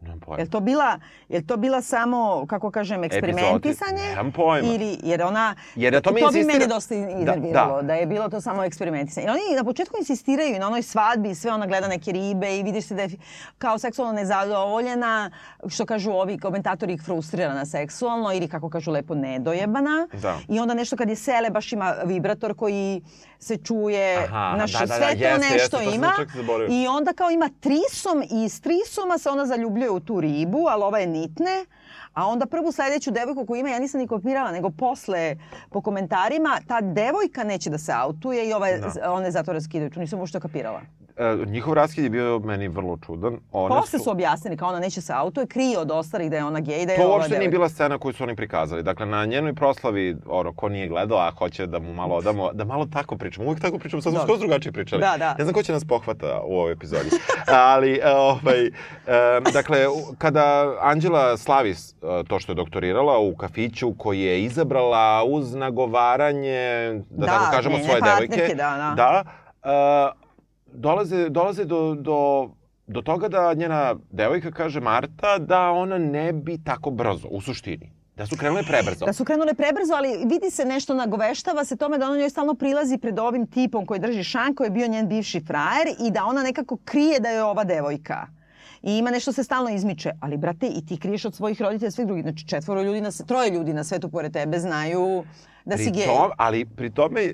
Nemam pojma. Je li to bila, je li to bila samo, kako kažem, eksperimentisanje? Nemam pojma. Ili, jer ona, Jer tome to bi insistira- mene dosta iznerviralo, da, da. je bilo to samo eksperimentisanje. I oni na početku insistiraju i na onoj svadbi, sve ona gleda neke ribe i vidiš se da je kao seksualno nezadovoljena, što kažu ovi komentatori frustrirana seksualno ili kako kažu lepo nedojebana. Da. I onda nešto kad je sele baš ima vibrator koji se čuje, Aha, znaš, da, da, da, sve to jeste, nešto jeste, to ima. zaboravio. I onda kao ima trisom i iz trisoma se ona zaljubljuje u tu ribu, ali ova je nitne. A onda prvu sledeću devojku koju ima, ja nisam ni kopirala, nego posle po komentarima, ta devojka neće da se autuje i ove, Da. one zato raskidaju. Tu nisam uopšte kapirala. E, njihov raskid je bio meni vrlo čudan. One Posle su objasnili kao ona neće se autuje, krije od ostalih da je ona gej, da je To uopšte nije bila scena koju su oni prikazali. Dakle, na njenoj proslavi, ono, ko nije gledao, a hoće da mu malo odamo, da malo tako pričamo. Uvijek tako pričamo, sad smo skroz drugačije pričali. Da, da. Ne znam ko će nas pohvata u ovoj epizodi. Ali, e, ovaj, e, dakle, kada Anđela slavi e, to što je doktorirala u kafiću koji je izabrala uz nagovaranje, da, Da, tako kažemo, svoje devojke. da, da. da e, dolaze, dolaze do, do, do toga da njena devojka kaže Marta da ona ne bi tako brzo, u suštini. Da su krenule prebrzo. Da su krenule prebrzo, ali vidi se nešto, nagoveštava se tome da ona njoj stalno prilazi pred ovim tipom koji drži šan, koji je bio njen bivši frajer i da ona nekako krije da je ova devojka. I ima nešto se stalno izmiče. Ali, brate, i ti kriješ od svojih roditelja svih drugih. Znači, četvoro ljudi, na, troje ljudi na svetu pored tebe znaju da si gej. tom, ali pri tome e,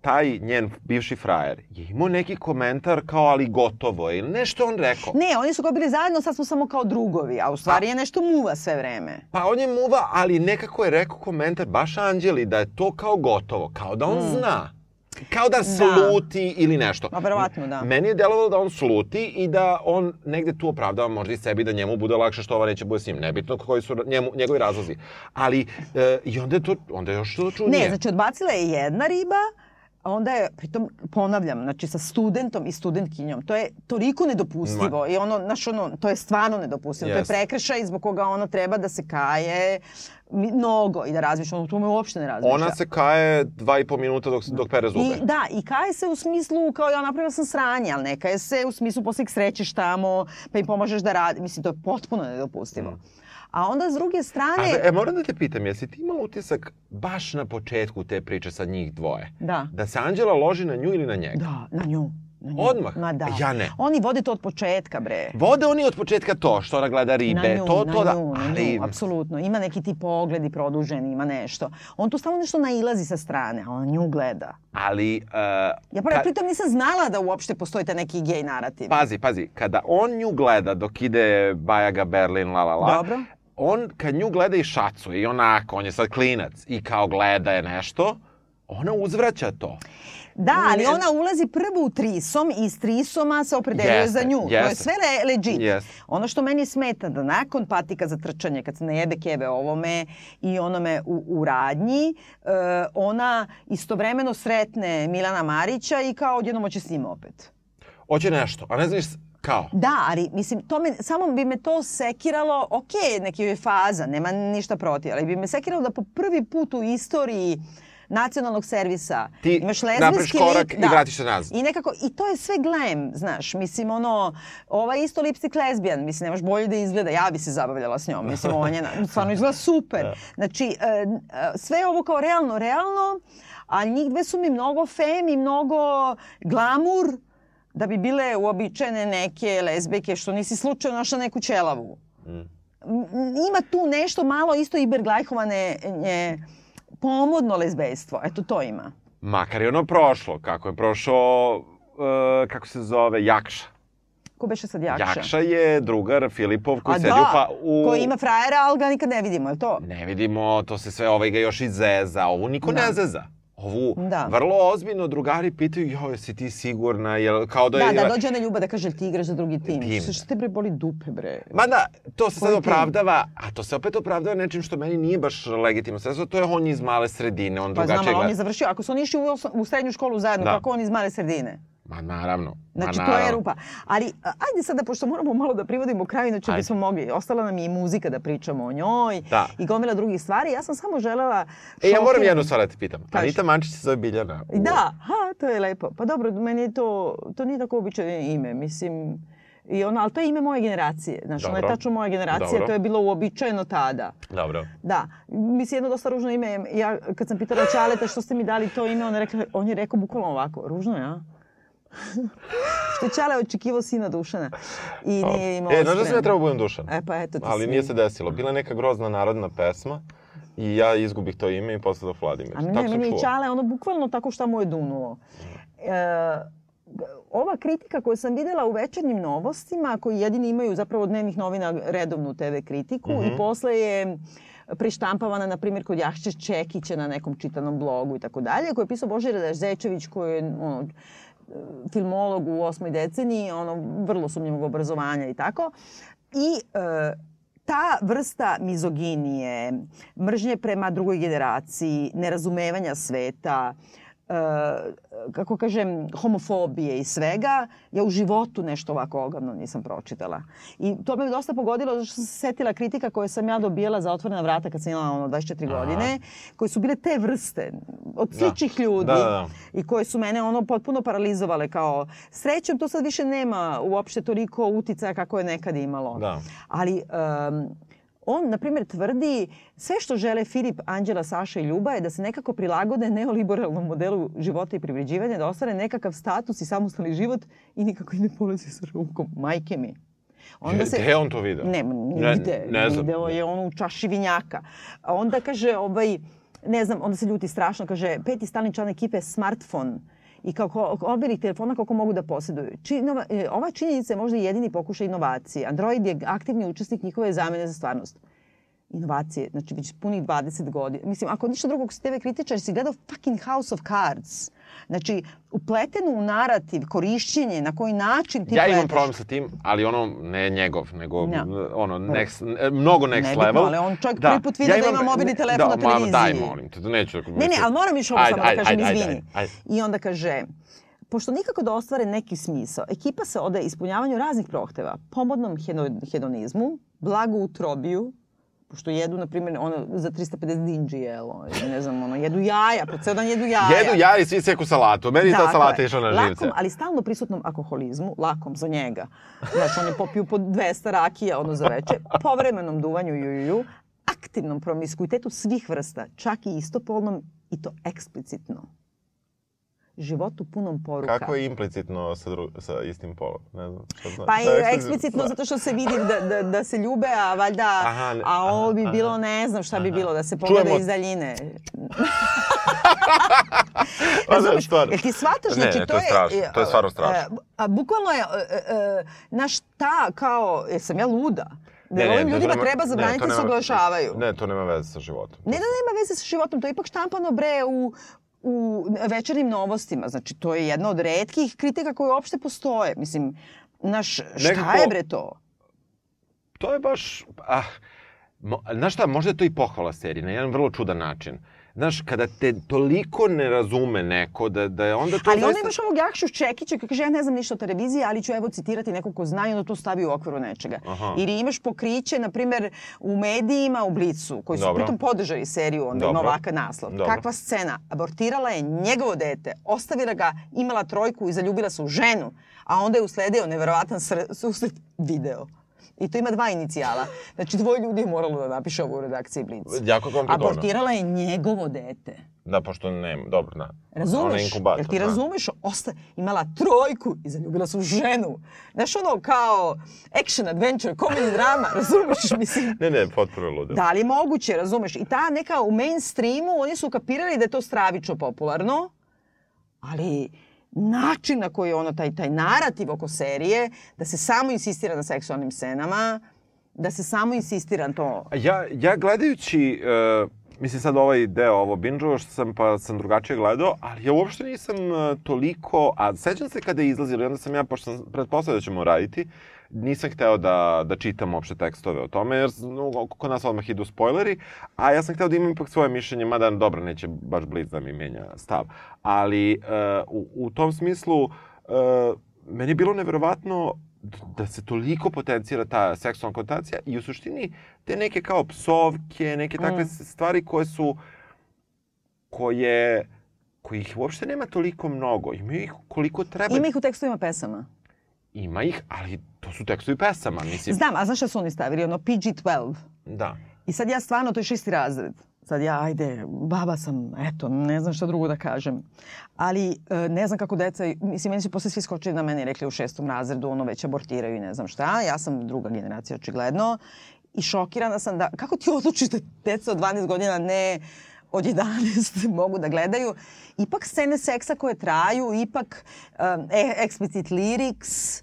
taj njen bivši frajer je imao neki komentar kao ali gotovo ili nešto on rekao. Ne, oni su kao bili zajedno, sad smo samo kao drugovi, a u stvari je nešto muva sve vreme. Pa on je muva, ali nekako je rekao komentar baš Anđeli da je to kao gotovo, kao da on zna. Kao da sluti ili nešto. Pa verovatno da. Meni je delovalo da on sluti i da on negde tu opravdava možda i sebi da njemu bude lakše što ova neće bude s njim. Nebitno koji su njemu, njegovi razlozi. Ali e, i onda je to, onda je još to čudnije. Ne, znači odbacila je jedna riba, onda je, pritom ponavljam, znači sa studentom i studentkinjom, to je toliko nedopustivo i ono, znaš ono, to je stvarno nedopustivo, to Jeste. je prekršaj zbog koga ona treba da se kaje mnogo i da razmišlja, ono, o tome uopšte ne razmišlja. Ona se kaje dva i po minuta dok, dok pere zube. I, da, i kaje se u smislu kao ja napravila sam sranje, ali ne kaje se u smislu posle ih srećeš tamo, pa im pomažeš da radi. Mislim, to je potpuno nedopustivo. A onda s druge strane... A, e, moram da te pitam, jesi ti imala utisak baš na početku te priče sa njih dvoje? Da. Da se Anđela loži na nju ili na njega? Da, na nju. Na nju. Odmah? Ma da. Ja ne. Oni vode to od početka, bre. Vode oni od početka to, što ona gleda ribe, na nju, to, na to da... nju, na ali, nju, apsolutno. Ima neki ti pogledi produženi, ima nešto. On tu stalno nešto nailazi sa strane, a on nju gleda. ali uh, Ja pa pritom nisam znala da uopšte postoji taj neki gej narativ. pazi, pazi, kada on nju gleda dok ide Bajaga, Berlin, la la la, Dobro. On kad nju gleda i šacuje i onako, on je sad klinac i kao gleda je nešto, ona uzvraća to. Da, ali Ne- ona ulazi prvo u trisom i iz trisoma se opredeljuje Jeste, za nju. To je jeste. sve le, legit. Jeste. Ono što meni smeta da nakon patika za trčanje, kad se najebe kebe ovome i onome u, u radnji, e, ona istovremeno sretne Milana Marića i kao odjednom hoće s njim opet. Hoće nešto, a ne znaš kao. Da, ali mislim, to me, samo bi me to sekiralo, ok, neki je faza, nema ništa protiv, ali bi me sekiralo da po prvi put u istoriji nacionalnog servisa Ti imaš napraviš korak lik, i vratiš se nazad. I nekako, i to je sve glam, znaš, mislim, ono, ova isto lipstick lesbijan, mislim, nemaš bolje da izgleda, ja bi se zabavljala s njom, mislim, ovo njena, stvarno izgleda super. Znači, e, e, sve je ovo kao realno, realno, a njih dve su mi mnogo fem i mnogo glamur, da bi bile uobičajene neke lezbijke što nisi slučajno našla neku ćelavu. M- Ima tu nešto malo isto iberglajhovane nje, pomodno lezbejstvo. Eto to ima. Makar je ono prošlo, kako je prošao, e, kako se zove, Jakša. Ko beše sad Jakša? Jakša je drugar Filipov koji A sedi u, da, pa, u... koji ima frajera, ali ga nikad ne vidimo, je to? Ne vidimo, to se sve ovaj ga još i zeza. Ovu niko Da. ne zeza. Ovu Da. vrlo ozbiljno drugari pitaju, joj, jesi ti sigurna, jel, kao da Da, je... da, dođe ona ljuba da kaže, "Jel ti igraš za drugi tim. Tim, Što, što te bre boli dupe, bre? Ma da, to se sad tim? opravdava, a to se opet opravdava nečim što meni nije baš legitimno sredstvo, to je on iz male sredine, on Pa drugačije znam, ali on je završio. Ako su oni išli u, u srednju školu zajedno, Da. kako on iz male sredine? Ma naravno, Znači, ma to je naravno. rupa. Ali, ajde sada, pošto moramo malo da privodimo kraju, inače Ajde. bismo mogli. Ostala nam je i muzika da pričamo o njoj Da. i gomila drugih stvari. Ja sam samo želela... E, ja moram jednu stvar da te pitam. Kaži. Anita Mančić se zove Biljana. u- Da, ha, to je lepo. Pa dobro, meni je to, to nije tako običajno ime, mislim, i ono, ali to je ime moje generacije. Znaš, ono je Dobro. tačno moja generacija, Dobro. to je bilo uobičajeno tada. Dobro. Da, mislim jedno dosta ružno ime. Ja kad sam pitala Ćaleta što ste mi dali to ime, on je, rekla, on je rekao bukvalno ovako, ružno je, a? Što je Ćale očekivao sina Dušana i nije imao E, znaš da sam ja trebao budem Dušan? E pa eto ti Ali si. nije se desilo. Bila je neka grozna narodna pesma i ja izgubih to ime i posle da Vladimir. A ne, Tako meni je čuo. Ćale ono bukvalno tako šta mu je dunulo. E, ova kritika koju sam videla u večernjim novostima, koji jedini imaju zapravo dnevnih novina redovnu TV kritiku Mhm. i posle je prištampavana, na primjer, kod Jahće Čekića na nekom čitanom blogu i tako dalje, koji je pisao Božidar Zečević, koji je ono, filmolog u osmoj deceniji, ono, vrlo sumnjivog obrazovanja i tako. I e, ta vrsta mizoginije, mržnje prema drugoj generaciji, nerazumevanja sveta, e, kako kažem, homofobije i svega, ja u životu nešto ovako ogavno nisam pročitala. I to me dosta pogodilo zato što sam se setila kritika koje sam ja dobijala za otvorena vrata kad sam imala ono 24 Aha. godine, koje su bile te vrste, od Da. sličnih ljudi Da, da, da. i koje su mene ono potpuno paralizovale kao srećom to sad više nema uopšte toliko uticaja kako je nekad imalo. Da. Ali um, on, na primjer, tvrdi sve što žele Filip, Anđela, Saša i Ljuba je da se nekako prilagode neoliberalnom modelu života i privređivanja, da ostvare nekakav status i samostalni život i nikako i ne polazi sa rukom. Majke mi. Gde je on to video? Ne, Ne- nigde. ne znam. Video je on u čaši vinjaka. A onda kaže, ovaj, ne znam, onda se ljuti strašno, kaže, peti stalni član ekipe je smartfon i kako mobilnih telefona kako mogu da posjeduju. Činova, e, ova činjenica je možda jedini pokušaj inovacije. Android je aktivni učesnik njihove zamene za stvarnost. Inovacije, znači već punih 20 godina. Mislim, ako ništa drugog si TV kritičar, si gledao fucking House of Cards. Znači, upletenu u narativ, korišćenje, na koji način ti Ja imam pletaš. problem sa tim, ali ono, ne njegov, nego Ja. ono, next, e, mnogo next Nebitno, level. ali on čovjek prvi put vidio da ima mobilni telefon na da, ma, televiziji. daj, molim te, da neću. Ne, ne, ali moram još ovo Ajde, samo da ajde, kažem, ajde, izvini. ajde, ajde. I onda kaže, pošto nikako da ostvare neki smisao, ekipa se ode ispunjavanju raznih prohteva, pomodnom hedo- hedonizmu, blagu utrobiju, pošto jedu, na primjer, ono, za 350 dinđi jelo, ne znam, ono, jedu jaja, po ceo dan jedu jaja. Jedu ja i svi seku salatu. Meni ta Tako salata išla na lakom, živce. ali stalno prisutnom alkoholizmu, lakom za njega. Znaš, on je popio po 200 rakija ono za veče, povremenom duvanju jujuju, aktivnom promiskuitetu svih vrsta, čak i istopolnom i to eksplicitno. Životu punom poruka. Kako je implicitno sa, dru, sa istim polom? Ne znam. Šta zna, Pa je eksplicitno zato što se vidi da, da, da se ljube, a valjda, Aha, ne- a ovo bi aha, bilo, ne znam šta bi aha. bilo, da se pogleda Čujemo- iz daljine. Pa da, Razumeš? stvarno. Jel ti shvataš? Ne, Znači, ne, to je strašno, to je stvarno strašno. e, A, bukvalno je, e, e, naš ta kao, jesam ja luda? Da Ne, ne, ovim to ljudima nema- treba zabraniti to da se oglašavaju. Ne, to nema veze sa životom. Ne da nema veze sa životom, to je ipak štampano bre u, u večernim novostima. Znači, to je jedna od redkih kritika koje uopšte postoje. Mislim, naš, šta Nekako- je bre to? To je baš... Ah, mo, znaš šta, možda je to i pohvala serije na jedan vrlo čudan način. Znaš, kada te toliko ne razume neko, da, da je onda to Ali onda zaista... imaš ovog Jakšu Čekića koji kaže ja ne znam ništa o televiziji, ali ću evo citirati nekog ko zna i onda to stavi u okviru nečega. Aha. Ili imaš pokriće, na primer, u medijima, u Blicu, koji su Dobro. pritom podržali seriju, onda Dobro. ima ovakav naslov. Dobro. Kakva scena? Abortirala je njegovo dete, ostavila ga, imala trojku i zaljubila se u ženu, a onda je usledio neverovatan sre- susret video. I to ima dva inicijala. Znači, dvoje ljudi je moralo da napiše ovo u redakciji Blic. Jako komplikovano. Abortirala je njegovo dete. Da, pošto nema, dobro, da. Ona Razumeš? inkubator, Jel ti da. razumeš? Osta, imala trojku i zaljubila se u ženu. Znaš ono kao action, adventure, comedy drama, razumeš? Mislim, Ne, ne, potpuno ludo. da li je moguće, razumeš? I ta neka u mainstreamu, oni su kapirali da je to stravično popularno, ali način na koji ono, taj, taj narativ oko serije, da se samo insistira na seksualnim scenama, da se samo insistira na to. Ja, ja gledajući, uh, mislim sad ovaj deo, ovo binge što sam, pa sam drugačije gledao, ali ja uopšte nisam uh, toliko, a sećam se kada je izlazilo, onda sam ja, pošto sam pretpostavio da ćemo raditi, nisam hteo da, da čitam uopšte tekstove o tome, jer no, kod nas odmah idu spoileri, a ja sam hteo da imam ipak svoje mišljenje, mada dobro, neće baš Blitz da mi menja stav. Ali uh, u, u tom smislu, uh, meni je bilo neverovatno da se toliko potencira ta seksualna konotacija i u suštini te neke kao psovke, neke takve Mm. stvari koje su koje kojih uopšte nema toliko mnogo. Ima ih koliko treba. Ima ih u tekstovima pesama. Ima ih, ali to su tekstovi pesama, mislim. Znam, a znaš šta su oni stavili? Ono PG-12. Da. I sad ja stvarno, to je šesti razred. Sad ja, ajde, baba sam, eto, ne znam šta drugo da kažem. Ali e, ne znam kako deca, mislim, meni su posle svi skočili na mene i rekli u šestom razredu, ono već abortiraju i ne znam šta. Ja sam druga generacija, očigledno. I šokirana sam da, kako ti odlučiš da deca od 12 godina ne od 11 mogu da gledaju. Ipak scene seksa koje traju, ipak um, e, explicit lyrics,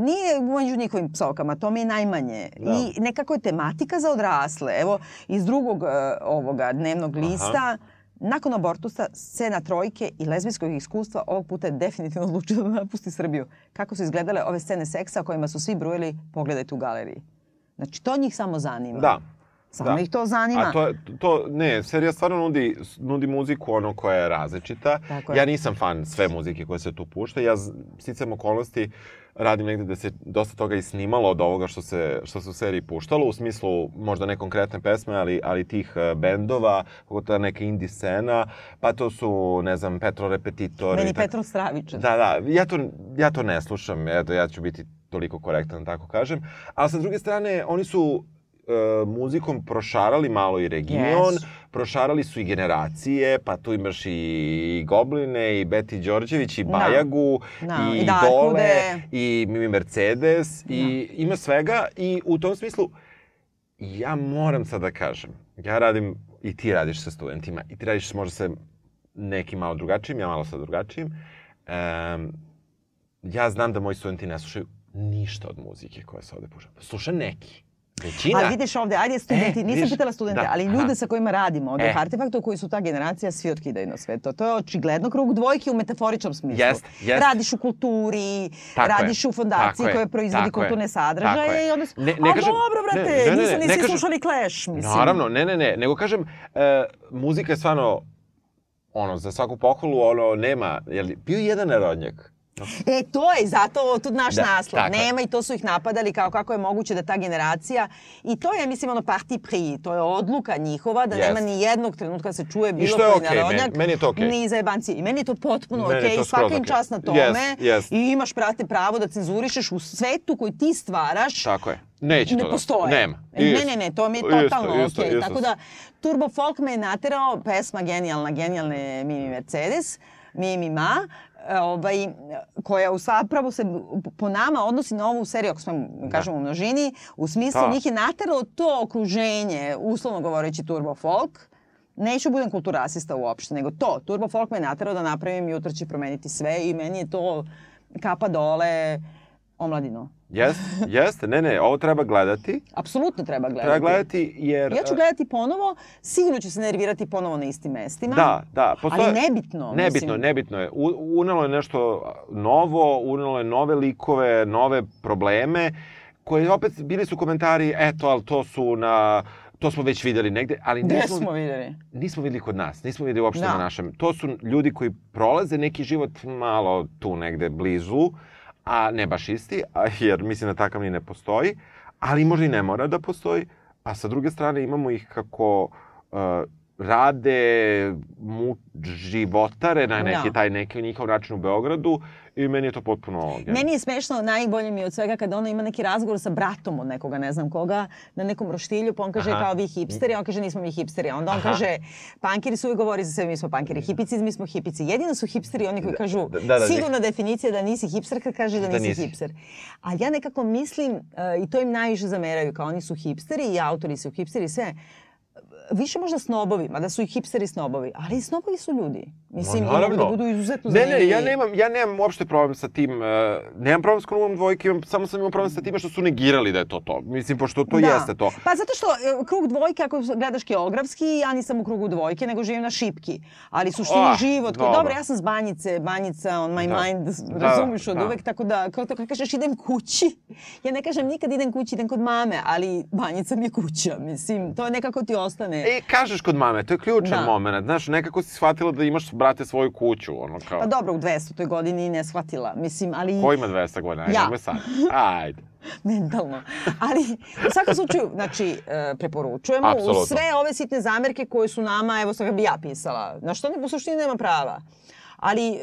nije među njihovim psovkama, to mi je najmanje. Da. I nekako je tematika za odrasle. Evo, iz drugog e, ovoga dnevnog lista, nakon abortusa, scena trojke i lezbijskog iskustva ovog puta je definitivno odlučila da napusti Srbiju. Kako su izgledale ove scene seksa o kojima su svi brujali, pogledajte u galeriji. Znači, to njih samo zanima. Da. Samo da. ih to zanima. A to, to, ne, serija stvarno nudi, nudi muziku ono koja je različita. Tako je. Ja nisam fan sve muzike koje se tu pušta. Ja sticam okolnosti radim negde da se dosta toga i snimalo od ovoga što se, što se u seriji puštalo, u smislu možda ne konkretne pesme, ali, ali tih e, bendova, ta neka indie scena, pa to su, ne znam, Petro Repetitor. Meni i tako- Petrov Stravičan. Da, da, ja to, ja to ne slušam, eto, ja ću biti toliko korektan, da tako kažem. A sa druge strane, oni su e, muzikom prošarali malo i region, Jesu. prošarali su i generacije, pa tu imaš i Gobline, i Beti Đorđević, i Da. Bajagu, Da, i, i Darkude. Dole, i Mimi Mercedes, i ima svega. I u tom smislu, ja moram sad da kažem, ja radim, i ti radiš sa studentima, i ti radiš možda sa nekim malo drugačijim, ja malo sa drugačijim. Um, ja znam da moji studenti ne slušaju ništa od muzike koja se ovde pušta. Sluša neki. Većina. Ali vidiš ovde, ajde studenti, E, nisam vidiš, pitala studente, da, ali aha. ljude sa kojima radimo ovde E. Artefaktu, koji su ta generacija, svi otkidaju na sve to. To je očigledno krug dvojke u metaforičnom smislu. Jest, jest. Radiš u kulturi, Tako je, radiš u fondaciji je, koja proizvodi je, kulturne tako sadržaje je. i onda su, Ne- ne a kažem- dobro, brate, ne, ne, ne, nisu, ne, nisi slušali Clash, mislim. Naravno, ne, ne, ne, nego kažem, e, muzika je stvarno, ono, za svaku pohvalu, ono, nema, jel, bio je jedan narodnjak. E, to je, zato tu naš Da, naslov. tako. Nema i to su ih napadali kao kako je moguće da ta generacija, i to je, mislim, ono parti pri, to je odluka njihova, da Jest. nema ni jednog trenutka da se čuje bilo koji okej, narodnjak. meni- meni je to okej. Ni za jebanci. I meni je to potpuno Meni okej, to okay, svaka skroz im okej. čast na tome. Jest, jest. I imaš, prate, pravo da cenzurišeš u svetu koji ti stvaraš. Tako je. Neće ne to da- postoje. nema. E, Ne, Isto. ne, ne, to mi je Isto, totalno isto, okej. isto. Tako da, Turbo Folk me je naterao, pesma genijalna, genijalne Mimi Mercedes, Mimi Ma, ovaj, koja zapravo se po nama odnosi na ovu seriju, ako smo kažemo u množini, u smislu Da. njih je nateralo to okruženje, uslovno govoreći Turbo Folk, Neću budem kulturasista uopšte, nego to. Turbo Folk me je naterao da napravim Jutro će promeniti sve i meni je to kapa dole omladinu. Jeste, jeste, ne, ne, ovo treba gledati. Apsolutno treba gledati. Treba gledati jer... Ja ću gledati ponovo, sigurno ću se nervirati ponovo na istim mestima. Da, da. Ali nebitno. Nebitno, mislim. nebitno je. U, unelo je nešto novo, unelo je nove likove, nove probleme, koje opet bili su komentari, eto, ali to su na to smo već videli negde, ali Gde nismo, smo videli? nismo videli kod nas, nismo videli uopšte Da. na našem. To su ljudi koji prolaze neki život malo tu negde blizu, a ne baš isti, a, jer mislim da takav ni ne postoji, ali možda i ne mora da postoji. A sa druge strane imamo ih kako uh, rade, mu, životare na neki Da. taj neki njihov način u Beogradu i meni je to potpuno... Meni je smešno, najbolje mi je od svega kada ona ima neki razgovor sa bratom od nekoga, ne znam koga, na nekom roštilju, pa on kaže Aha. kao vi hipsteri, a on kaže nismo mi hipsteri. A onda on Aha. kaže, pankiri su uvijek govori za sebe, mi smo pankiri, hipici, mi smo hipici. Jedino su hipsteri oni koji kažu, da, da, da. sigurna definicija da nisi hipster kad kaže da, Da nisi, nisi. hipster. Ali ja nekako mislim, uh, i to im najviše zameraju, kao oni su hipsteri i autori su hipsteri i sve, više možda snobovi, mada su i hipsteri snobovi, ali i snobovi su ljudi. Mislim, i mogu da budu izuzetno Ne, ne, zanimljivi. ja nemam, ja nemam uopšte problem sa tim, uh, nemam problem s krugom dvojke, imam, samo sam imao problem sa time što su negirali da je to to. Mislim, pošto to jeste to. Pa zato što e, krug dvojke, ako gledaš geografski, ja nisam u krugu dvojke, nego živim na šipki. Ali suštini Ah, život, koji, dobro. dobro, ja sam s Banjice, Banjica on my Da. mind, Da, razumiješ od da. uvek, tako da, kao kad kažeš idem kući, ja ne kažem nikad idem kući, idem kod mame, ali Banjica mi je kuća, mislim, to nekako ti ostane. E, kažeš kod mame, to je ključan Da. moment. Znaš, nekako si shvatila da imaš, brate, svoju kuću, ono kao... Pa dobro, u 200. godini ne shvatila, mislim, ali... Ko ima 200 godina? Ajde, Ja. nemoj sad. Ajde. mentalno. Ali u svakom slučaju, znači, e, preporučujemo Apsolutno. uz sve ove sitne zamerke koje su nama, evo sad bi ja pisala, na što u suštini nema prava. Ali e,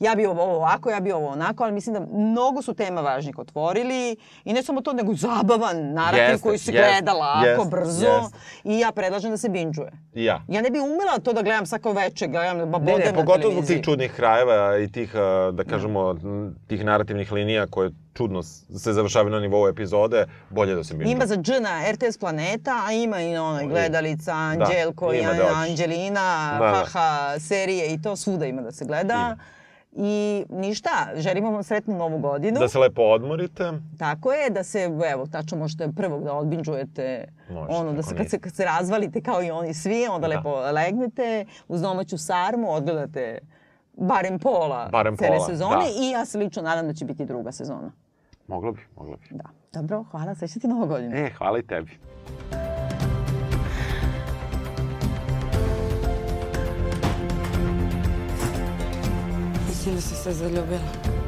ja bi ovo ovako, ja bi ovo onako, ali mislim da mnogo su tema važnih otvorili i ne samo to, nego zabavan narativ Jeste, koji se jeste, gleda lako, jeste, brzo jeste. i ja predlažem da se binđuje. Ja. Ja ne bi umela to da gledam svako veče, gledam da Ne, bodem ne, na pogotovo zbog tih čudnih krajeva i tih, uh, da kažemo, m, tih narativnih linija koje čudno se završavaju na nivou epizode, bolje da se binđuje. Ima za Dž na RTS Planeta, a ima i na onoj gledalica, Anđelko i ima da. Anđelina, Da, da. haha, serije i to svuda ima da se gleda. I ništa, želimo vam sretnu novu godinu. Da se lepo odmorite. Tako je, da se, evo, tačno možete prvog da odbinđujete Možete, ono, da se, kad, se, kad se razvalite kao i oni svi, onda Da. lepo legnete uz domaću sarmu, odgledate barem pola Barem cele pola, sezone da. i ja se lično nadam da će biti druga sezona. Moglo bi, moglo bi. Da. Dobro, hvala, srećna ti nova godina. E, hvala i tebi. Mislim da se sve zaljubila.